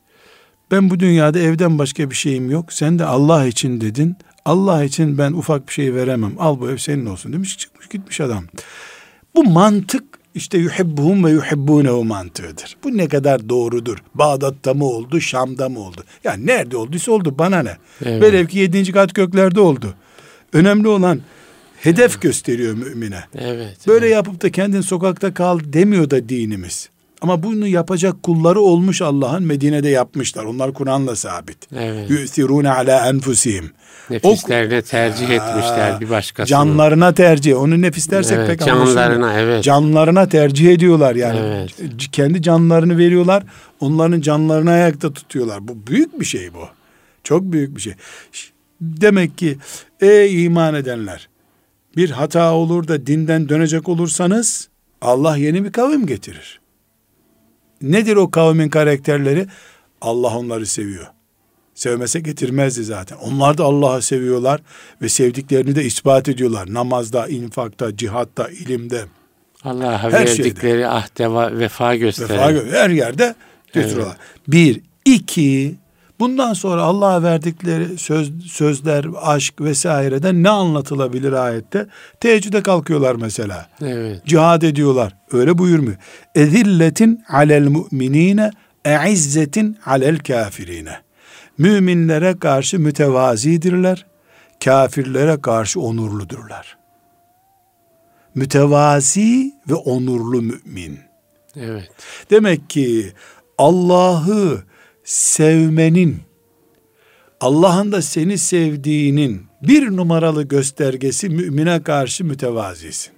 Ben bu dünyada evden başka bir şeyim yok. Sen de Allah için dedin. Allah için ben ufak bir şey veremem. Al bu ev senin olsun demiş. Çıkmış gitmiş adam. Bu mantık işte yuhibbuhum ve yuhibbunehu mantığıdır. Bu ne kadar doğrudur? Bağdat'ta mı oldu, Şam'da mı oldu? Yani nerede olduysa oldu bana ne? Evet. Velev ki yedinci kat göklerde oldu. Önemli olan hedef gösteriyor mümine. Evet. Böyle yapıp da kendin sokakta kal demiyor da dinimiz. Ama bunu yapacak kulları olmuş Allah'ın Medine'de yapmışlar. Onlar Kur'an'la sabit. Evet. Yu'thirûne ala enfusihim. Nefislerine tercih etmişler bir başkasını. Canlarına tercih. Onu nefis dersek Evet, pek canlarına, evet. Canlarına tercih ediyorlar yani. Evet. Kendi canlarını veriyorlar. Onların canlarını ayakta tutuyorlar. Bu büyük bir şey bu. Çok büyük bir şey. Demek ki ey iman edenler bir hata olur da dinden dönecek olursanız Allah yeni bir kavim getirir. Nedir o kavmin karakterleri? Allah onları seviyor. Sevmese getirmezdi zaten. Onlar da Allah'ı seviyorlar ve sevdiklerini de ispat ediyorlar. Namazda, infakta, cihatta, ilimde, Allah'a Her şeyde. verdikleri ahde vefa gösteren. vefa her yerde götürüyorlar. Bir, iki, bundan sonra Allah'a verdikleri söz, sözler, aşk vesaireden ne anlatılabilir ayette? Teheccüde kalkıyorlar mesela. Evet. Cihad ediyorlar. Öyle buyurmuyor. Ezilletin alel mu'minine eizzetin alel kafirine. Müminlere karşı mütevazidirler. Kafirlere karşı onurludurlar. Mütevazi ve onurlu mümin. Evet. Demek ki Allah'ı sevmenin, Allah'ın da seni sevdiğinin bir numaralı göstergesi mümine karşı mütevazisin.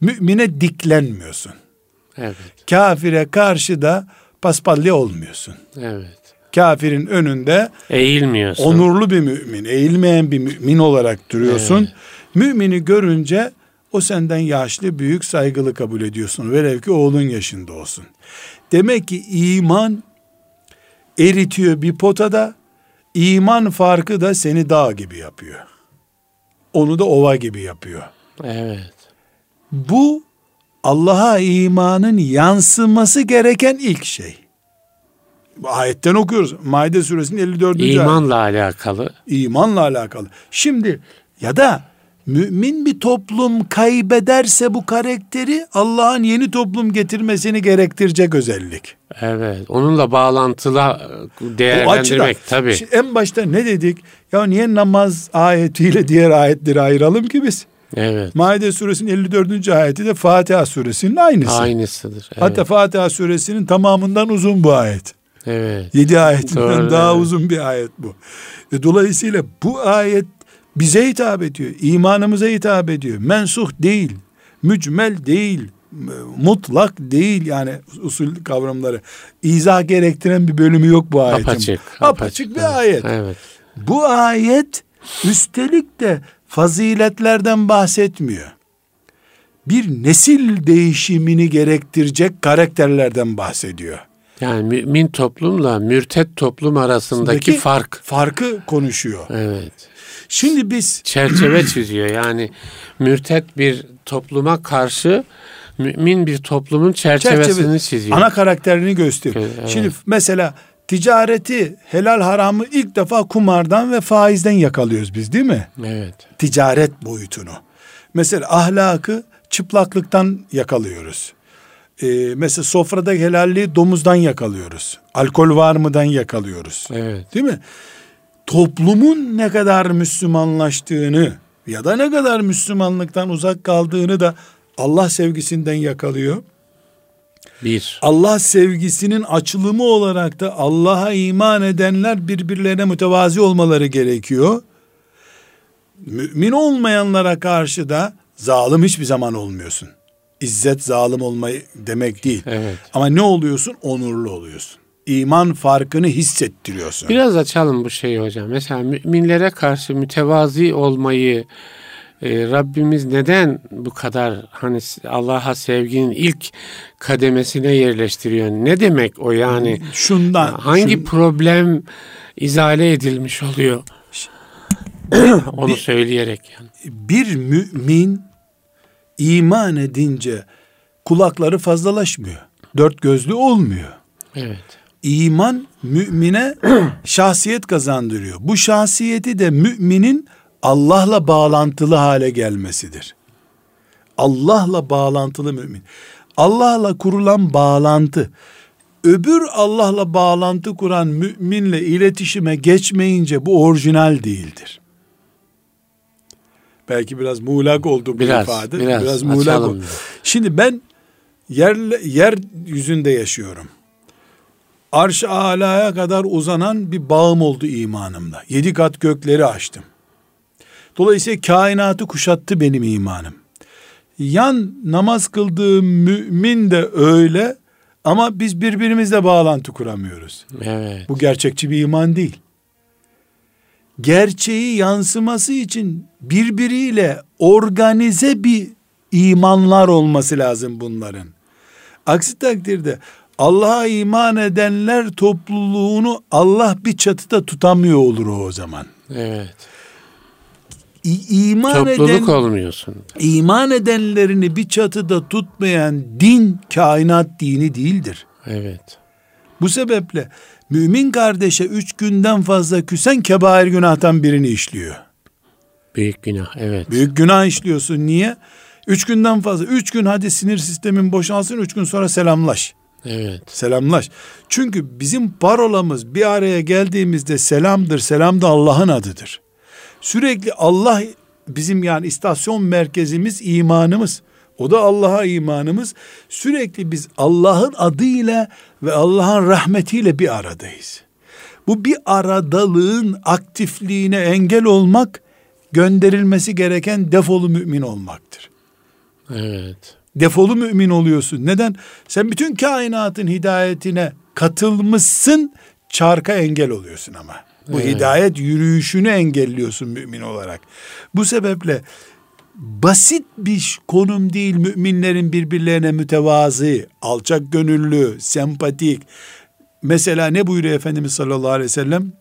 Mümine diklenmiyorsun. Evet. Kafire karşı da paspalya olmuyorsun. Evet. Kafirin önünde Eğilmiyorsun. onurlu bir mümin, eğilmeyen bir mümin olarak duruyorsun. Evet. Mümini görünce o senden yaşlı, büyük, saygılı kabul ediyorsun. Velev ki oğlun yaşında olsun. Demek ki iman eritiyor bir potada, iman farkı da seni dağ gibi yapıyor. Onu da ova gibi yapıyor. Evet. Bu Allah'a imanın yansıması gereken ilk şey. Ayetten okuyoruz. Maide suresinin 54. İmanla ayet. alakalı. İmanla alakalı. Şimdi ya da mümin bir toplum kaybederse bu karakteri Allah'ın yeni toplum getirmesini gerektirecek özellik. Evet. Onunla bağlantılı e, değerlendirmek tabii. En başta ne dedik? Ya niye namaz ayetiyle diğer ayetleri ayıralım ki biz? Evet. Maide suresinin 54. ayeti de Fatiha suresinin aynısı. Aynısıdır. Evet. Hatta Fatiha suresinin tamamından uzun bu ayet. Evet. 7 ayetinden Doğru, daha evet. uzun bir ayet bu. Ve dolayısıyla bu ayet bize hitap ediyor. İmanımıza hitap ediyor. Mensuh değil. Mücmel değil. Mutlak değil yani usul kavramları. İzah gerektiren bir bölümü yok bu ayetin. Apaçık. Apaçık, bir ayet. Evet. Bu ayet üstelik de faziletlerden bahsetmiyor. Bir nesil değişimini gerektirecek karakterlerden bahsediyor. Yani mümin toplumla mürtet toplum arasındaki Sındaki fark. Farkı konuşuyor. Evet. Şimdi biz çerçeve çiziyor. Yani mürtet bir topluma karşı mümin bir toplumun çerçevesini Çerçeve, çiziyor. Ana karakterini gösteriyor. Evet. Şimdi mesela ticareti helal haramı ilk defa kumardan ve faizden yakalıyoruz biz değil mi? Evet. Ticaret boyutunu. Mesela ahlakı çıplaklıktan yakalıyoruz. Ee, mesela sofrada helalliği domuzdan yakalıyoruz. Alkol var mıdan yakalıyoruz. Evet. Değil mi? Toplumun ne kadar Müslümanlaştığını ya da ne kadar Müslümanlıktan uzak kaldığını da Allah sevgisinden yakalıyor. Bir. Allah sevgisinin açılımı olarak da Allah'a iman edenler birbirlerine mütevazi olmaları gerekiyor. Mümin olmayanlara karşı da zalim hiçbir zaman olmuyorsun. İzzet zalim olmayı demek değil. Evet. Ama ne oluyorsun? Onurlu oluyorsun. İman farkını hissettiriyorsun. Biraz açalım bu şeyi hocam. Mesela müminlere karşı mütevazi olmayı e, Rabbimiz neden bu kadar hani Allah'a sevginin ilk kademesine yerleştiriyor? Ne demek o yani? Şundan. Hangi şun... problem izale edilmiş oluyor? Onu bir, söyleyerek yani. Bir mümin iman edince kulakları fazlalaşmıyor. Dört gözlü olmuyor. Evet. İman mümine şahsiyet kazandırıyor. Bu şahsiyeti de müminin Allah'la bağlantılı hale gelmesidir. Allah'la bağlantılı mümin. Allah'la kurulan bağlantı öbür Allah'la bağlantı kuran müminle iletişime geçmeyince bu orijinal değildir. Belki biraz muğlak oldu bu biraz, ifade. Biraz, biraz muğlak oldu. Şimdi ben yer, yer yüzünde yaşıyorum. Arş-ı alaya kadar uzanan bir bağım oldu imanımda. Yedi kat gökleri açtım. Dolayısıyla kainatı kuşattı benim imanım. Yan namaz kıldığım mümin de öyle ama biz birbirimizle bağlantı kuramıyoruz. Evet. Bu gerçekçi bir iman değil. Gerçeği yansıması için birbiriyle organize bir imanlar olması lazım bunların. Aksi takdirde Allah'a iman edenler topluluğunu Allah bir çatıda tutamıyor olur o, o zaman. Evet iman Topluluk eden, olmuyorsun. İman edenlerini bir çatıda tutmayan din kainat dini değildir. Evet. Bu sebeple mümin kardeşe üç günden fazla küsen kebair günahtan birini işliyor. Büyük günah evet. Büyük günah işliyorsun. Niye? Üç günden fazla. Üç gün hadi sinir sistemin boşalsın. Üç gün sonra selamlaş. Evet. Selamlaş. Çünkü bizim parolamız bir araya geldiğimizde selamdır. Selam da Allah'ın adıdır. Sürekli Allah bizim yani istasyon merkezimiz imanımız. O da Allah'a imanımız. Sürekli biz Allah'ın adıyla ve Allah'ın rahmetiyle bir aradayız. Bu bir aradalığın aktifliğine engel olmak gönderilmesi gereken defolu mümin olmaktır. Evet. Defolu mümin oluyorsun. Neden? Sen bütün kainatın hidayetine katılmışsın, çarka engel oluyorsun ama. Bu evet. hidayet yürüyüşünü engelliyorsun mümin olarak. Bu sebeple basit bir konum değil müminlerin birbirlerine mütevazı, alçak gönüllü, sempatik. Mesela ne buyuruyor Efendimiz sallallahu aleyhi ve sellem?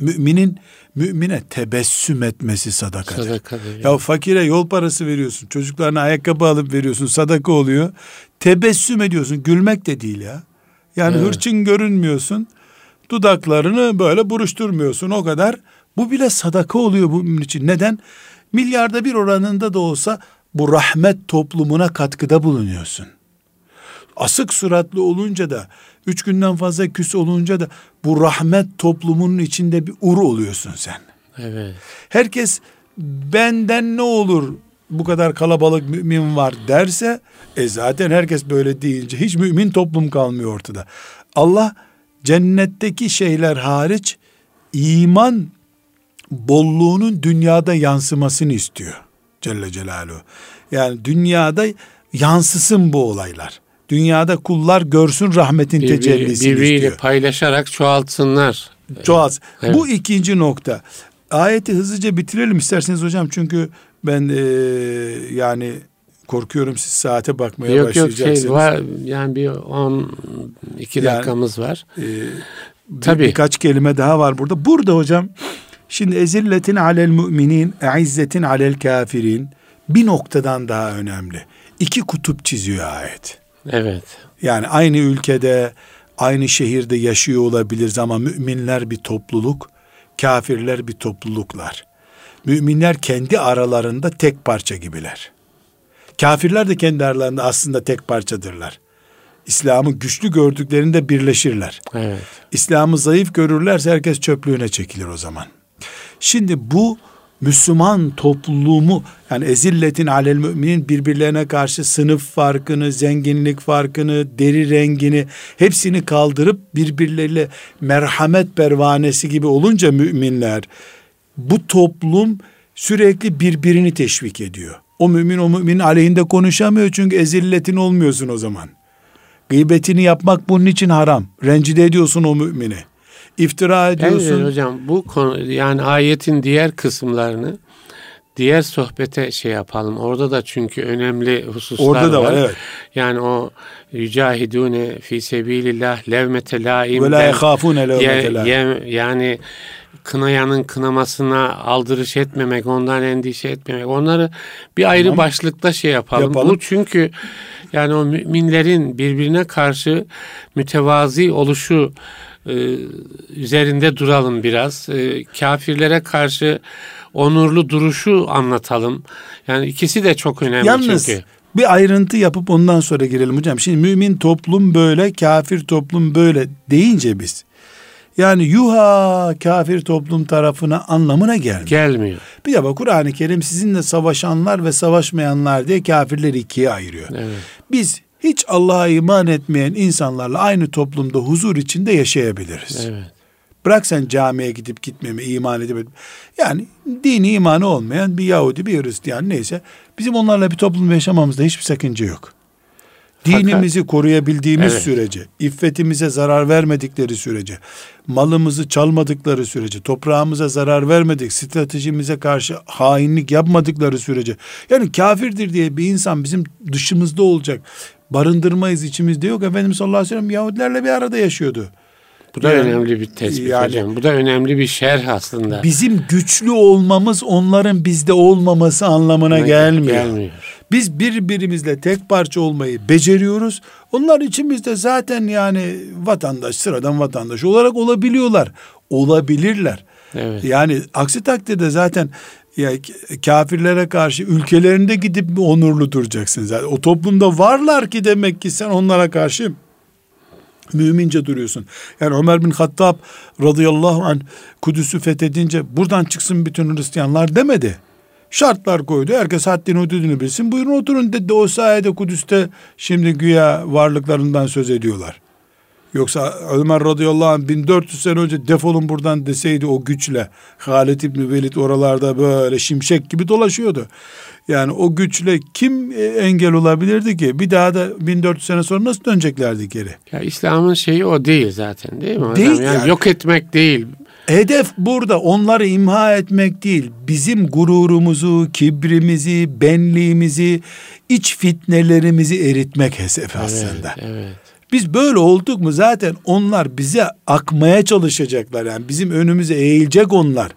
Müminin mümine tebessüm etmesi sadakadır. Sadakadır. Ya fakire yol parası veriyorsun. Çocuklarına ayakkabı alıp veriyorsun. Sadaka oluyor. Tebessüm ediyorsun. Gülmek de değil ya. Yani evet. hırçın görünmüyorsun. Dudaklarını böyle buruşturmuyorsun o kadar. Bu bile sadaka oluyor bunun için. Neden? Milyarda bir oranında da olsa bu rahmet toplumuna katkıda bulunuyorsun. Asık suratlı olunca da, üç günden fazla küs olunca da bu rahmet toplumunun içinde bir uru oluyorsun sen. Evet. Herkes benden ne olur bu kadar kalabalık mümin var derse e zaten herkes böyle deyince hiç mümin toplum kalmıyor ortada. Allah cennetteki şeyler hariç iman bolluğunun dünyada yansımasını istiyor Celle Celaluhu. Yani dünyada yansısın bu olaylar. Dünyada kullar görsün rahmetin Birbiri, tecellisini birbiriyle istiyor. paylaşarak çoğaltsınlar. Çoğalt. Evet. Bu ikinci nokta. Ayeti hızlıca bitirelim isterseniz hocam çünkü ben e, yani korkuyorum siz saate bakmaya yok, başlayacaksınız. Yok yok şey var yani bir 10 2 yani, dakikamız var. E, Tabii. Bir, birkaç kelime daha var burada. Burada hocam şimdi ezilletin alel müminin, izzetin alel kafirin bir noktadan daha önemli. İki kutup çiziyor ayet. Evet. Yani aynı ülkede, aynı şehirde yaşıyor olabiliriz ama müminler bir topluluk, kafirler bir topluluklar. Müminler kendi aralarında tek parça gibiler. Kafirler de kendi aralarında aslında tek parçadırlar. İslam'ı güçlü gördüklerinde birleşirler. Evet. İslam'ı zayıf görürlerse herkes çöplüğüne çekilir o zaman. Şimdi bu Müslüman topluluğumu yani ezilletin alel müminin birbirlerine karşı sınıf farkını, zenginlik farkını, deri rengini hepsini kaldırıp birbirleriyle merhamet pervanesi gibi olunca müminler bu toplum sürekli birbirini teşvik ediyor. O mümin o müminin aleyhinde konuşamıyor çünkü ezilletin olmuyorsun o zaman. Gıybetini yapmak bunun için haram. Rencide ediyorsun o mümini. İftira ediyorsun. Evet hocam bu konu yani ayetin diğer kısımlarını diğer sohbete şey yapalım. Orada da çünkü önemli hususlar Orada da var. var evet. Yani o yücahidune fi sebilillah levmete laim ve la yehafune levmete yani kınayanın kınamasına aldırış etmemek, ondan endişe etmemek. Onları bir ayrı tamam. başlıkta şey yapalım. yapalım. Bu çünkü yani o müminlerin birbirine karşı mütevazi oluşu e, üzerinde duralım biraz. E, kafirlere karşı onurlu duruşu anlatalım. Yani ikisi de çok önemli Yalnız, çünkü. Bir ayrıntı yapıp ondan sonra girelim hocam. Şimdi mümin toplum böyle, kafir toplum böyle deyince biz yani yuha kafir toplum tarafına anlamına gelmiyor. Gelmiyor. Bir de bak Kur'an-ı Kerim sizinle savaşanlar ve savaşmayanlar diye kafirleri ikiye ayırıyor. Evet. Biz hiç Allah'a iman etmeyen insanlarla aynı toplumda huzur içinde yaşayabiliriz. Evet. Bırak sen camiye gidip gitmemi, iman edip yani dini imanı olmayan bir Yahudi, bir Hristiyan neyse bizim onlarla bir toplum yaşamamızda hiçbir sakınca yok. Dinimizi Fakat, koruyabildiğimiz evet. sürece, iffetimize zarar vermedikleri sürece, malımızı çalmadıkları sürece, toprağımıza zarar vermedik, stratejimize karşı hainlik yapmadıkları sürece, yani kafirdir diye bir insan bizim dışımızda olacak, barındırmayız içimizde yok. Efendimiz sallallahu aleyhi ve sellem Yahudilerle bir arada yaşıyordu. Bu da yani, önemli bir tespit yani, hocam. Bu da önemli bir şerh aslında. Bizim güçlü olmamız onların bizde olmaması anlamına gelmiyor. gelmiyor. Biz birbirimizle tek parça olmayı beceriyoruz. Onlar içimizde zaten yani vatandaş, sıradan vatandaş olarak olabiliyorlar. Olabilirler. Evet. Yani aksi takdirde zaten ya kafirlere karşı ülkelerinde gidip onurlu duracaksın zaten. O toplumda varlar ki demek ki sen onlara karşı mümince duruyorsun. Yani Ömer bin Hattab radıyallahu anh Kudüs'ü fethedince buradan çıksın bütün Hristiyanlar demedi. Şartlar koydu. Herkes haddini hududunu bilsin. Buyurun oturun dedi. O sayede Kudüs'te şimdi güya varlıklarından söz ediyorlar. Yoksa Ömer radıyallahu anh 1400 sene önce defolun buradan deseydi o güçle Halid İbni Velid oralarda böyle şimşek gibi dolaşıyordu. Yani o güçle kim e, engel olabilirdi ki? Bir daha da 1400 sene sonra nasıl döneceklerdi geri? Ya İslam'ın şeyi o değil zaten değil mi hocam? Değil, yani, yani yok etmek değil. Hedef burada onları imha etmek değil. Bizim gururumuzu, kibrimizi, benliğimizi, iç fitnelerimizi eritmek hedefi evet, aslında. Evet. Biz böyle olduk mu zaten onlar bize akmaya çalışacaklar. Yani bizim önümüze eğilecek onlar.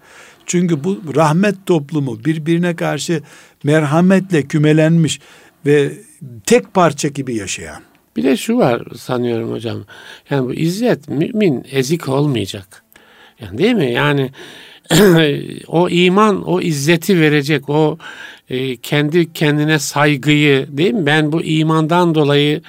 Çünkü bu rahmet toplumu birbirine karşı merhametle kümelenmiş ve tek parça gibi yaşayan Bir de şu var sanıyorum hocam. Yani bu izzet mümin ezik olmayacak. Yani değil mi? Yani o iman o izzeti verecek. O e, kendi kendine saygıyı değil mi? Ben bu imandan dolayı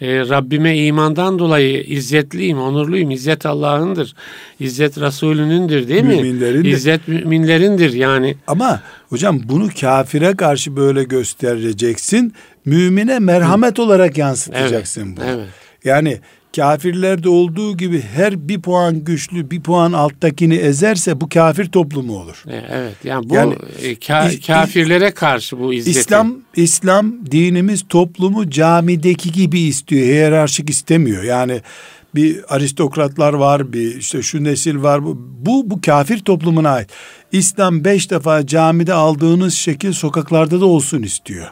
e, Rabbime imandan dolayı izzetliyim, onurluyum. İzzet Allah'ındır. İzzet Resulünündür değil mi? Müminlerindir. İzzet müminlerindir yani. Ama hocam bunu kafire karşı böyle göstereceksin. Mümine merhamet olarak yansıtacaksın Evet, bunu. evet. Yani kafirlerde olduğu gibi her bir puan güçlü bir puan alttakini ezerse bu kafir toplumu olur. E, Evet yani bu Yani e, ka- kafirlere karşı bu izzeti. İslam İslam dinimiz toplumu camideki gibi istiyor. Hiyerarşik istemiyor. Yani bir aristokratlar var, bir işte şu nesil var. Bu bu, bu kafir toplumuna ait. İslam beş defa camide aldığınız şekil sokaklarda da olsun istiyor.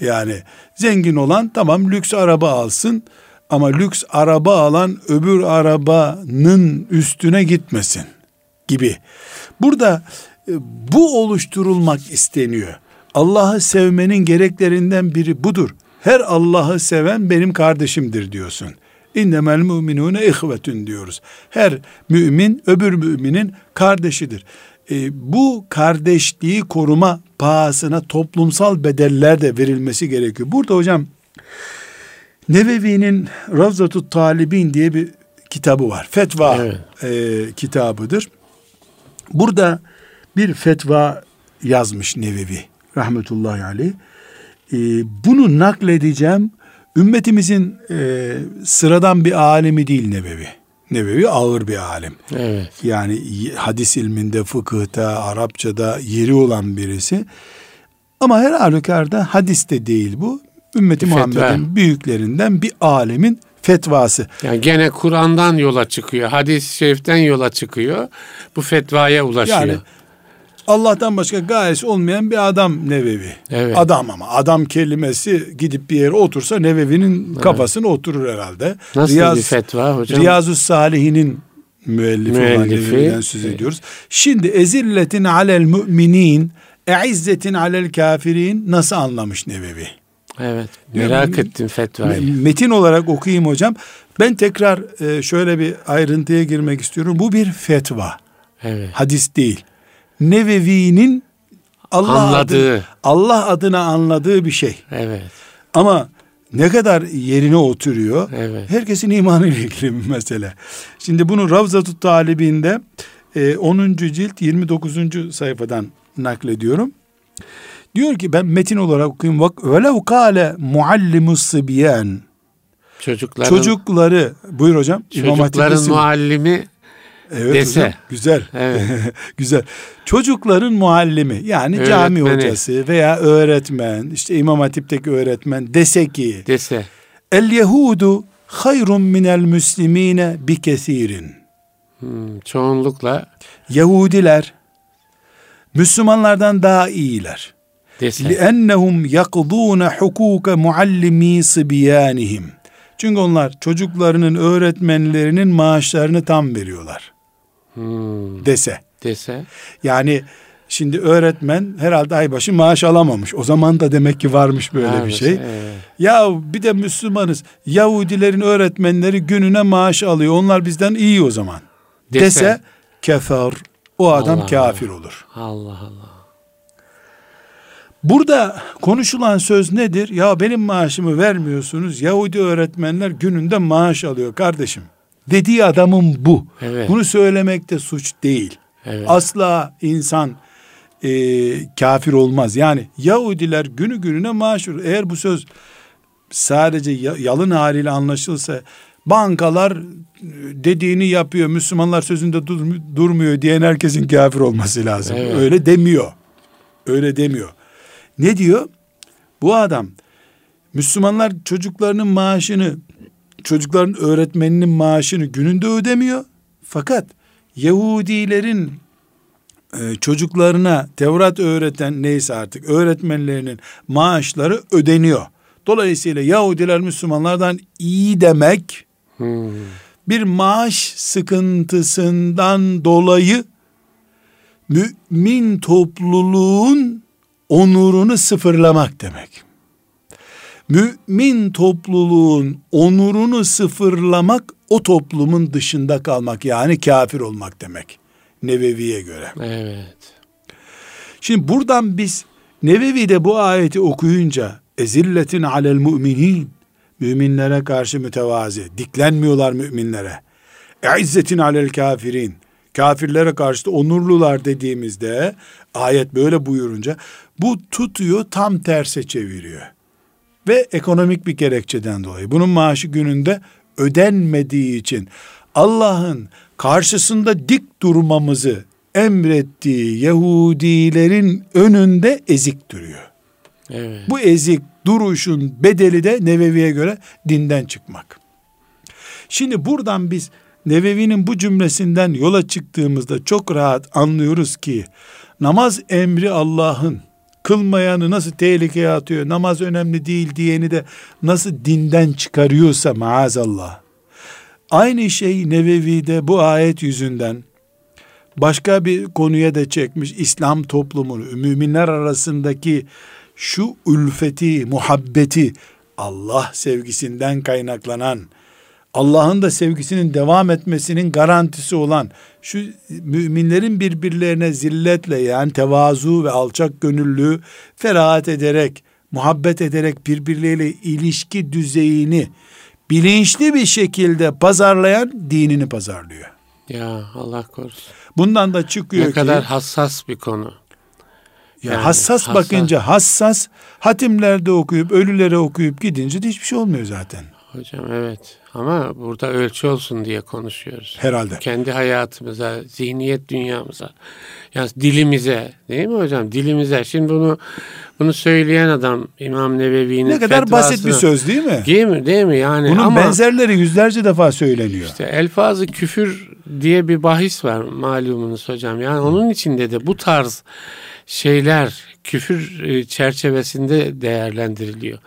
Yani zengin olan tamam lüks araba alsın ama lüks araba alan öbür arabanın üstüne gitmesin gibi. Burada e, bu oluşturulmak isteniyor. Allah'ı sevmenin gereklerinden biri budur. Her Allah'ı seven benim kardeşimdir diyorsun. İnnemel müminune ihvetün diyoruz. Her mümin öbür müminin kardeşidir. E, bu kardeşliği koruma pahasına toplumsal bedeller de verilmesi gerekiyor. Burada hocam Nevevi'nin Ravzatut Talibin diye bir kitabı var. Fetva Evet. e, kitabıdır. Burada bir fetva yazmış Nevevi rahmetullahi aleyh. E, bunu nakledeceğim. Ümmetimizin e, sıradan bir alimi değil Nevevi. Nevevi ağır bir alim. Evet. Yani hadis ilminde, fıkıhta, Arapçada yeri olan birisi. Ama her halükarda hadiste değil bu. Ümmeti fetva. Muhammed'in büyüklerinden bir alemin fetvası. Yani gene Kur'an'dan yola çıkıyor. Hadis-i şeriften yola çıkıyor. Bu fetvaya ulaşıyor. Yani Allah'tan başka gayesi olmayan bir adam Nevevi. Evet. Adam ama adam kelimesi gidip bir yere otursa Nevevi'nin kafasına oturur herhalde. Nasıl Riyaz- bir fetva hocam? Riyazu Salihinin müellifi, Müellifi. Nevevi'den söz ediyoruz. Şimdi ezilletin alel müminin eizzetin alel kafirin nasıl anlamış Nevevi? Evet. Merak bu- ettim fetvayı. Metin olarak okuyayım hocam. Ben tekrar e, şöyle bir ayrıntıya girmek istiyorum. Bu bir fetva. Evet. Hadis değil. Nevevi'nin Allah Anladığı. adı- Allah adına anladığı bir şey. Evet. Ama ne kadar yerine oturuyor? Evet. Herkesin imanı ile ilgili bir mesele. Şimdi bunu Ravzatut Talibinde e, 10. cilt 29. sayfadan naklediyorum. Diyor ki ben metin olarak okuyayım. Vak velev kâle muallimus sibyan. Çocukların, Çocukları buyur hocam. Çocukların muallimi Evet dese. hocam, güzel. Evet. güzel. Çocukların muallimi yani cami Öğretmeni. hocası veya öğretmen işte İmam Hatip'teki öğretmen dese ki dese. El Yehudu hayrun minel müslimine bi kesirin. Hmm, çoğunlukla Yahudiler Müslümanlardan daha iyiler. dese. لِأَنَّهُمْ يَقْضُونَ حُكُوكَ مُعَلِّم۪ي صِبِيَانِهِمْ Çünkü onlar çocuklarının öğretmenlerinin maaşlarını tam veriyorlar Hmm, dese. dese. Yani şimdi öğretmen herhalde aybaşı maaş alamamış. O zaman da demek ki varmış böyle bir Varmış, şey. evet. Ya bir de Müslümanız. Yahudilerin öğretmenleri gününe maaş alıyor. Onlar bizden iyi o zaman. Dese. Dese, kefer. O adam Allah kafir olur. Allah Allah. Burada konuşulan söz nedir? Ya benim maaşımı vermiyorsunuz. Yahudi öğretmenler gününde maaş alıyor kardeşim. Dediği adamın bu. Evet. Bunu söylemekte suç değil. Evet. Asla insan e, kafir olmaz. Yani Yahudiler günü gününe maaş veriyor. Eğer bu söz sadece ya- yalın haliyle anlaşılsa bankalar e, dediğini yapıyor, Müslümanlar sözünde durmu- durmuyor diyen herkesin kafir olması lazım. Evet. Öyle demiyor. Öyle demiyor. Ne diyor? Bu adam Müslümanlar çocuklarının maaşını, çocukların öğretmeninin maaşını gününde ödemiyor. Fakat Yahudilerin e, çocuklarına Tevrat öğreten neyse artık öğretmenlerinin maaşları ödeniyor. Dolayısıyla Yahudiler Müslümanlardan iyi demek Hmm, bir maaş sıkıntısından dolayı mümin topluluğun onurunu sıfırlamak demek. mümin topluluğun onurunu sıfırlamak o toplumun dışında kalmak yani kafir olmak demek. Nevevi'ye göre. Evet. Şimdi buradan biz Nevevi'de bu ayeti okuyunca ezilletin alel müminin müminlere karşı mütevazi diklenmiyorlar müminlere. İzzetin alel kafirin kafirlere karşı da onurlular dediğimizde ayet böyle buyurunca bu tutuyor tam terse çeviriyor. Ve ekonomik bir gerekçeden dolayı bunun maaşı gününde ödenmediği için Allah'ın karşısında dik durmamızı emrettiği Yahudilerin önünde ezik duruyor. Evet. Bu ezik duruşun bedeli de Nevevi'ye göre dinden çıkmak. Şimdi buradan biz Nevevi'nin bu cümlesinden yola çıktığımızda çok rahat anlıyoruz ki namaz emri Allah'ın kılmayanı nasıl tehlikeye atıyor, namaz önemli değil diyeni de nasıl dinden çıkarıyorsa maazallah. Aynı şey Nevevi'de bu ayet yüzünden başka bir konuya da çekmiş İslam toplumunu, müminler arasındaki şu ülfeti, muhabbeti Allah sevgisinden kaynaklanan Allah'ın da sevgisinin devam etmesinin garantisi olan şu müminlerin birbirlerine zilletle yani tevazu ve alçak gönüllü ferahat ederek, muhabbet ederek birbirleriyle ilişki düzeyini bilinçli bir şekilde pazarlayan dinini pazarlıyor. Ya Allah korusun. Bundan da çıkıyor ne ki. Ne kadar hassas bir konu. Ya yani, hassas, hassas bakınca hassas hatimlerde okuyup ölülere okuyup gidince de hiçbir şey olmuyor zaten. Hocam evet ama burada ölçü olsun diye konuşuyoruz. Herhalde. Kendi hayatımıza, zihniyet dünyamıza, yani dilimize değil mi hocam? Dilimize. Şimdi bunu bunu söyleyen adam İmam Nevevi'nin Ne kadar basit bir söz değil mi? Değil mi? Değil mi? Yani Bunun ama, benzerleri yüzlerce defa söyleniyor. İşte elfazı küfür diye bir bahis var malumunuz hocam. Yani onun içinde de bu tarz şeyler küfür e, çerçevesinde değerlendiriliyor.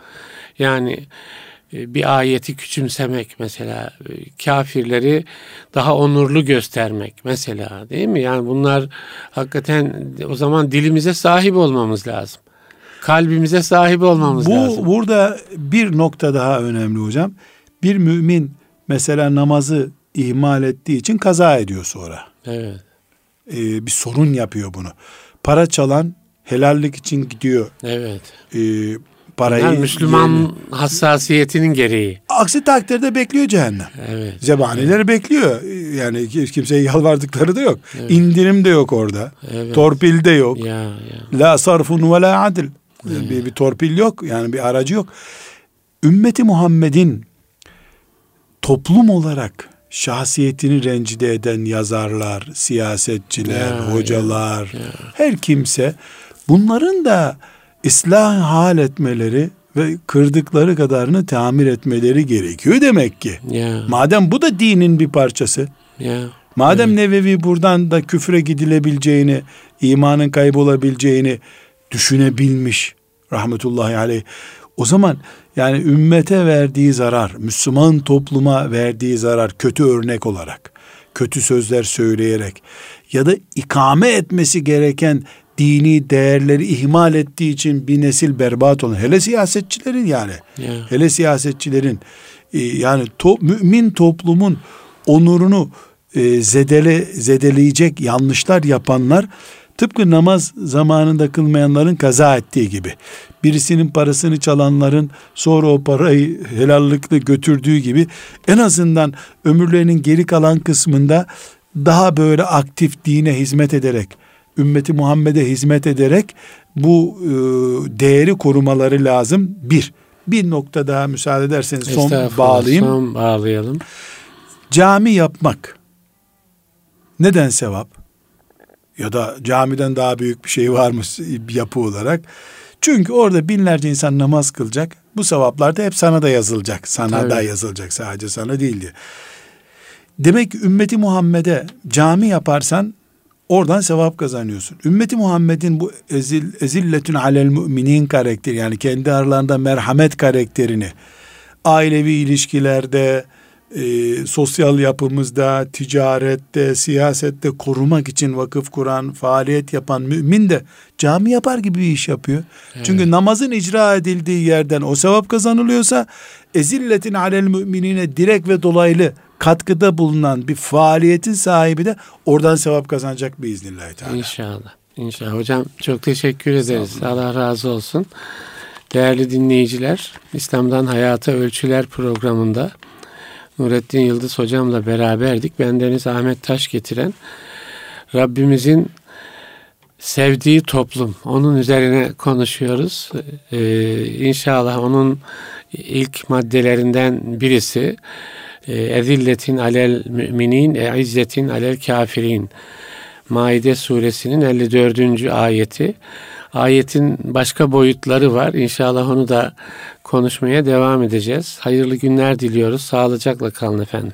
Yani bir ayeti küçümsemek mesela e, kafirleri daha onurlu göstermek mesela değil mi? Yani bunlar hakikaten o zaman dilimize sahip olmamız lazım. Kalbimize sahip olmamız Bu, lazım. Burada bir nokta daha önemli hocam. Bir mümin mesela namazı ihmal ettiği için kaza ediyor sonra. Evet. Ee, bir sorun yapıyor bunu. Para çalan helallik için gidiyor. Evet. Ee, parayı... Yani Müslüman yerine. hassasiyetinin gereği. Aksi takdirde bekliyor cehennem. Evet. Zebanileri evet. bekliyor. Yani kimseye yalvardıkları da yok. Evet. İndirim de yok orada. Evet. Torpil de yok. Ya, ya. La sarfun ve la adil. Evet. Bir, bir torpil yok. Yani bir aracı yok. Ümmeti Muhammed'in toplum olarak şahsiyetini rencide eden yazarlar, siyasetçiler, ya, hocalar, ya, ya. her kimse bunların da ıslah hal etmeleri ve kırdıkları kadarını tamir etmeleri gerekiyor demek ki. Yeah. Madem bu da dinin bir parçası. Yeah. Madem evet. Nevevi buradan da küfre gidilebileceğini, imanın kaybolabileceğini düşünebilmiş rahmetullahi aleyh. O zaman yani ümmete verdiği zarar, Müslüman topluma verdiği zarar kötü örnek olarak, kötü sözler söyleyerek ya da ikame etmesi gereken dini değerleri ihmal ettiği için bir nesil berbat olan hele siyasetçilerin yani. Yeah. hele siyasetçilerin e, yani to, mümin toplumun onurunu e, zedele zedeleyecek yanlışlar yapanlar tıpkı namaz zamanında kılmayanların kaza ettiği gibi. Birisinin parasını çalanların sonra o parayı helallikle götürdüğü gibi en azından ömürlerinin geri kalan kısmında daha böyle aktif dine hizmet ederek ümmeti Muhammed'e hizmet ederek bu e, değeri korumaları lazım. Bir, bir nokta daha müsaade ederseniz son bağlayayım. Son bağlayalım. Cami yapmak neden sevap? Ya da camiden daha büyük bir şey var mı yapı olarak? Çünkü orada binlerce insan namaz kılacak. Bu sevaplar da hep sana da yazılacak. Sana Tabii. da yazılacak sadece sana değil diye. Demek ki ümmeti Muhammed'e cami yaparsan Oradan sevap kazanıyorsun. Ümmeti Muhammed'in bu ezil, ezilletün alel müminin karakteri yani kendi aralarında merhamet karakterini ailevi ilişkilerde, e, sosyal yapımızda, ticarette, siyasette korumak için vakıf kuran, faaliyet yapan mümin de cami yapar gibi bir iş yapıyor. Evet. Çünkü namazın icra edildiği yerden o sevap kazanılıyorsa ezilletin alel müminine direkt ve dolaylı katkıda bulunan bir faaliyetin sahibi de oradan sevap kazanacak biiznillahü teala. İnşallah. İnşallah. Hocam çok teşekkür ederiz. Allah razı olsun. Değerli dinleyiciler, İslam'dan Hayata Ölçüler programında Nurettin Yıldız hocamla beraberdik. Bendeniz Ahmet Taş getiren Rabbimizin sevdiği toplum. Onun üzerine konuşuyoruz. Ee, inşallah onun ilk maddelerinden birisi ezilletin alel müminin e izzetin alel kafirin. Maide suresinin 54. ayeti. Ayetin başka boyutları var. İnşallah onu da konuşmaya devam edeceğiz. Hayırlı günler diliyoruz. Sağlıcakla kalın efendim.